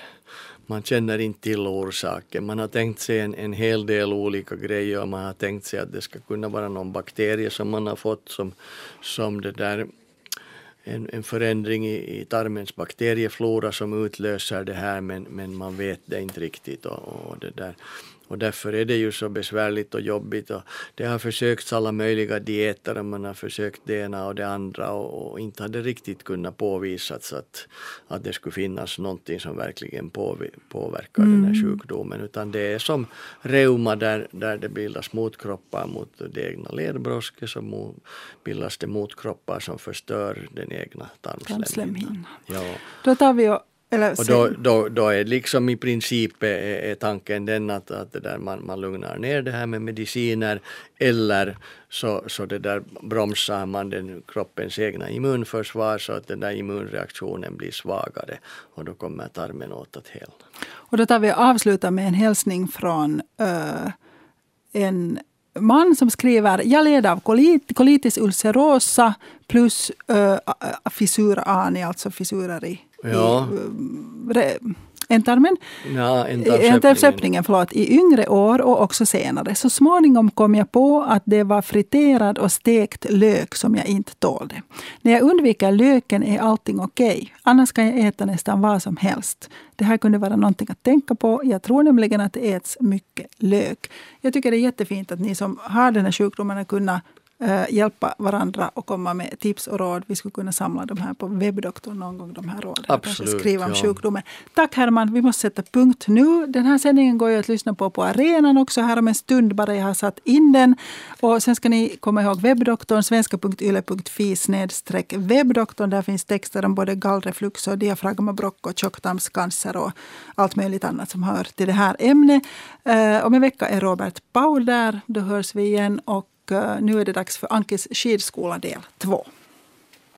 man känner inte till orsaken. Man har tänkt sig en, en hel del olika grejer och man har tänkt sig att det ska kunna vara någon bakterie som man har fått som, som det där en, en förändring i, i tarmens bakterieflora som utlöser det här men, men man vet det inte riktigt. Och, och det där. Och därför är det ju så besvärligt och jobbigt. Och det har försökts alla möjliga dieter och man har försökt det ena och det andra och, och inte hade riktigt kunnat påvisats att, att det skulle finnas någonting som verkligen påverkar mm. den här mm. sjukdomen. Utan det är som reuma där, där det bildas motkroppar mot det egna ledbrosket så bildas det motkroppar som förstör den egna tarmslemhinnan. Ja. Då tar vi och eller och då, då, då är liksom i princip är, är tanken den att, att där man, man lugnar ner det här med mediciner eller så, så det där bromsar man den kroppens egna immunförsvar så att den där immunreaktionen blir svagare och då kommer tarmen åt att helna. Och då tar vi och avslutar med en hälsning från uh, en man som skriver jag led av kolit, colitis ulcerosa plus uh, fissura ani, alltså fissurer i ja. i ändtarmen. Ja, ändtarmsöppningen. förlåt, i yngre år och också senare. Så småningom kom jag på att det var friterad och stekt lök som jag inte tålde. När jag undviker löken är allting okej. Okay. Annars kan jag äta nästan vad som helst. Det här kunde vara någonting att tänka på. Jag tror nämligen att det äts mycket lök. Jag tycker det är jättefint att ni som har den här sjukdomen har kunnat Eh, hjälpa varandra och komma med tips och råd. Vi skulle kunna samla de här på webbdoktorn någon gång, de här råden. Absolut, skriva om ja. sjukdomen. Tack Herman, vi måste sätta punkt nu. Den här sändningen går ju att lyssna på på arenan också här om en stund bara jag har satt in den. Och sen ska ni komma ihåg webbdoktorn, svenska.yle.fi snedstreck webbdoktorn. Där finns texter om både gallreflux och diafragmabrock och tjocktarmscancer och allt möjligt annat som hör till det här ämnet. Uh, om en vecka är Robert Paul där. Då hörs vi igen. Och Eh, Eh, nu är det dags för Ankes skidskola del 2.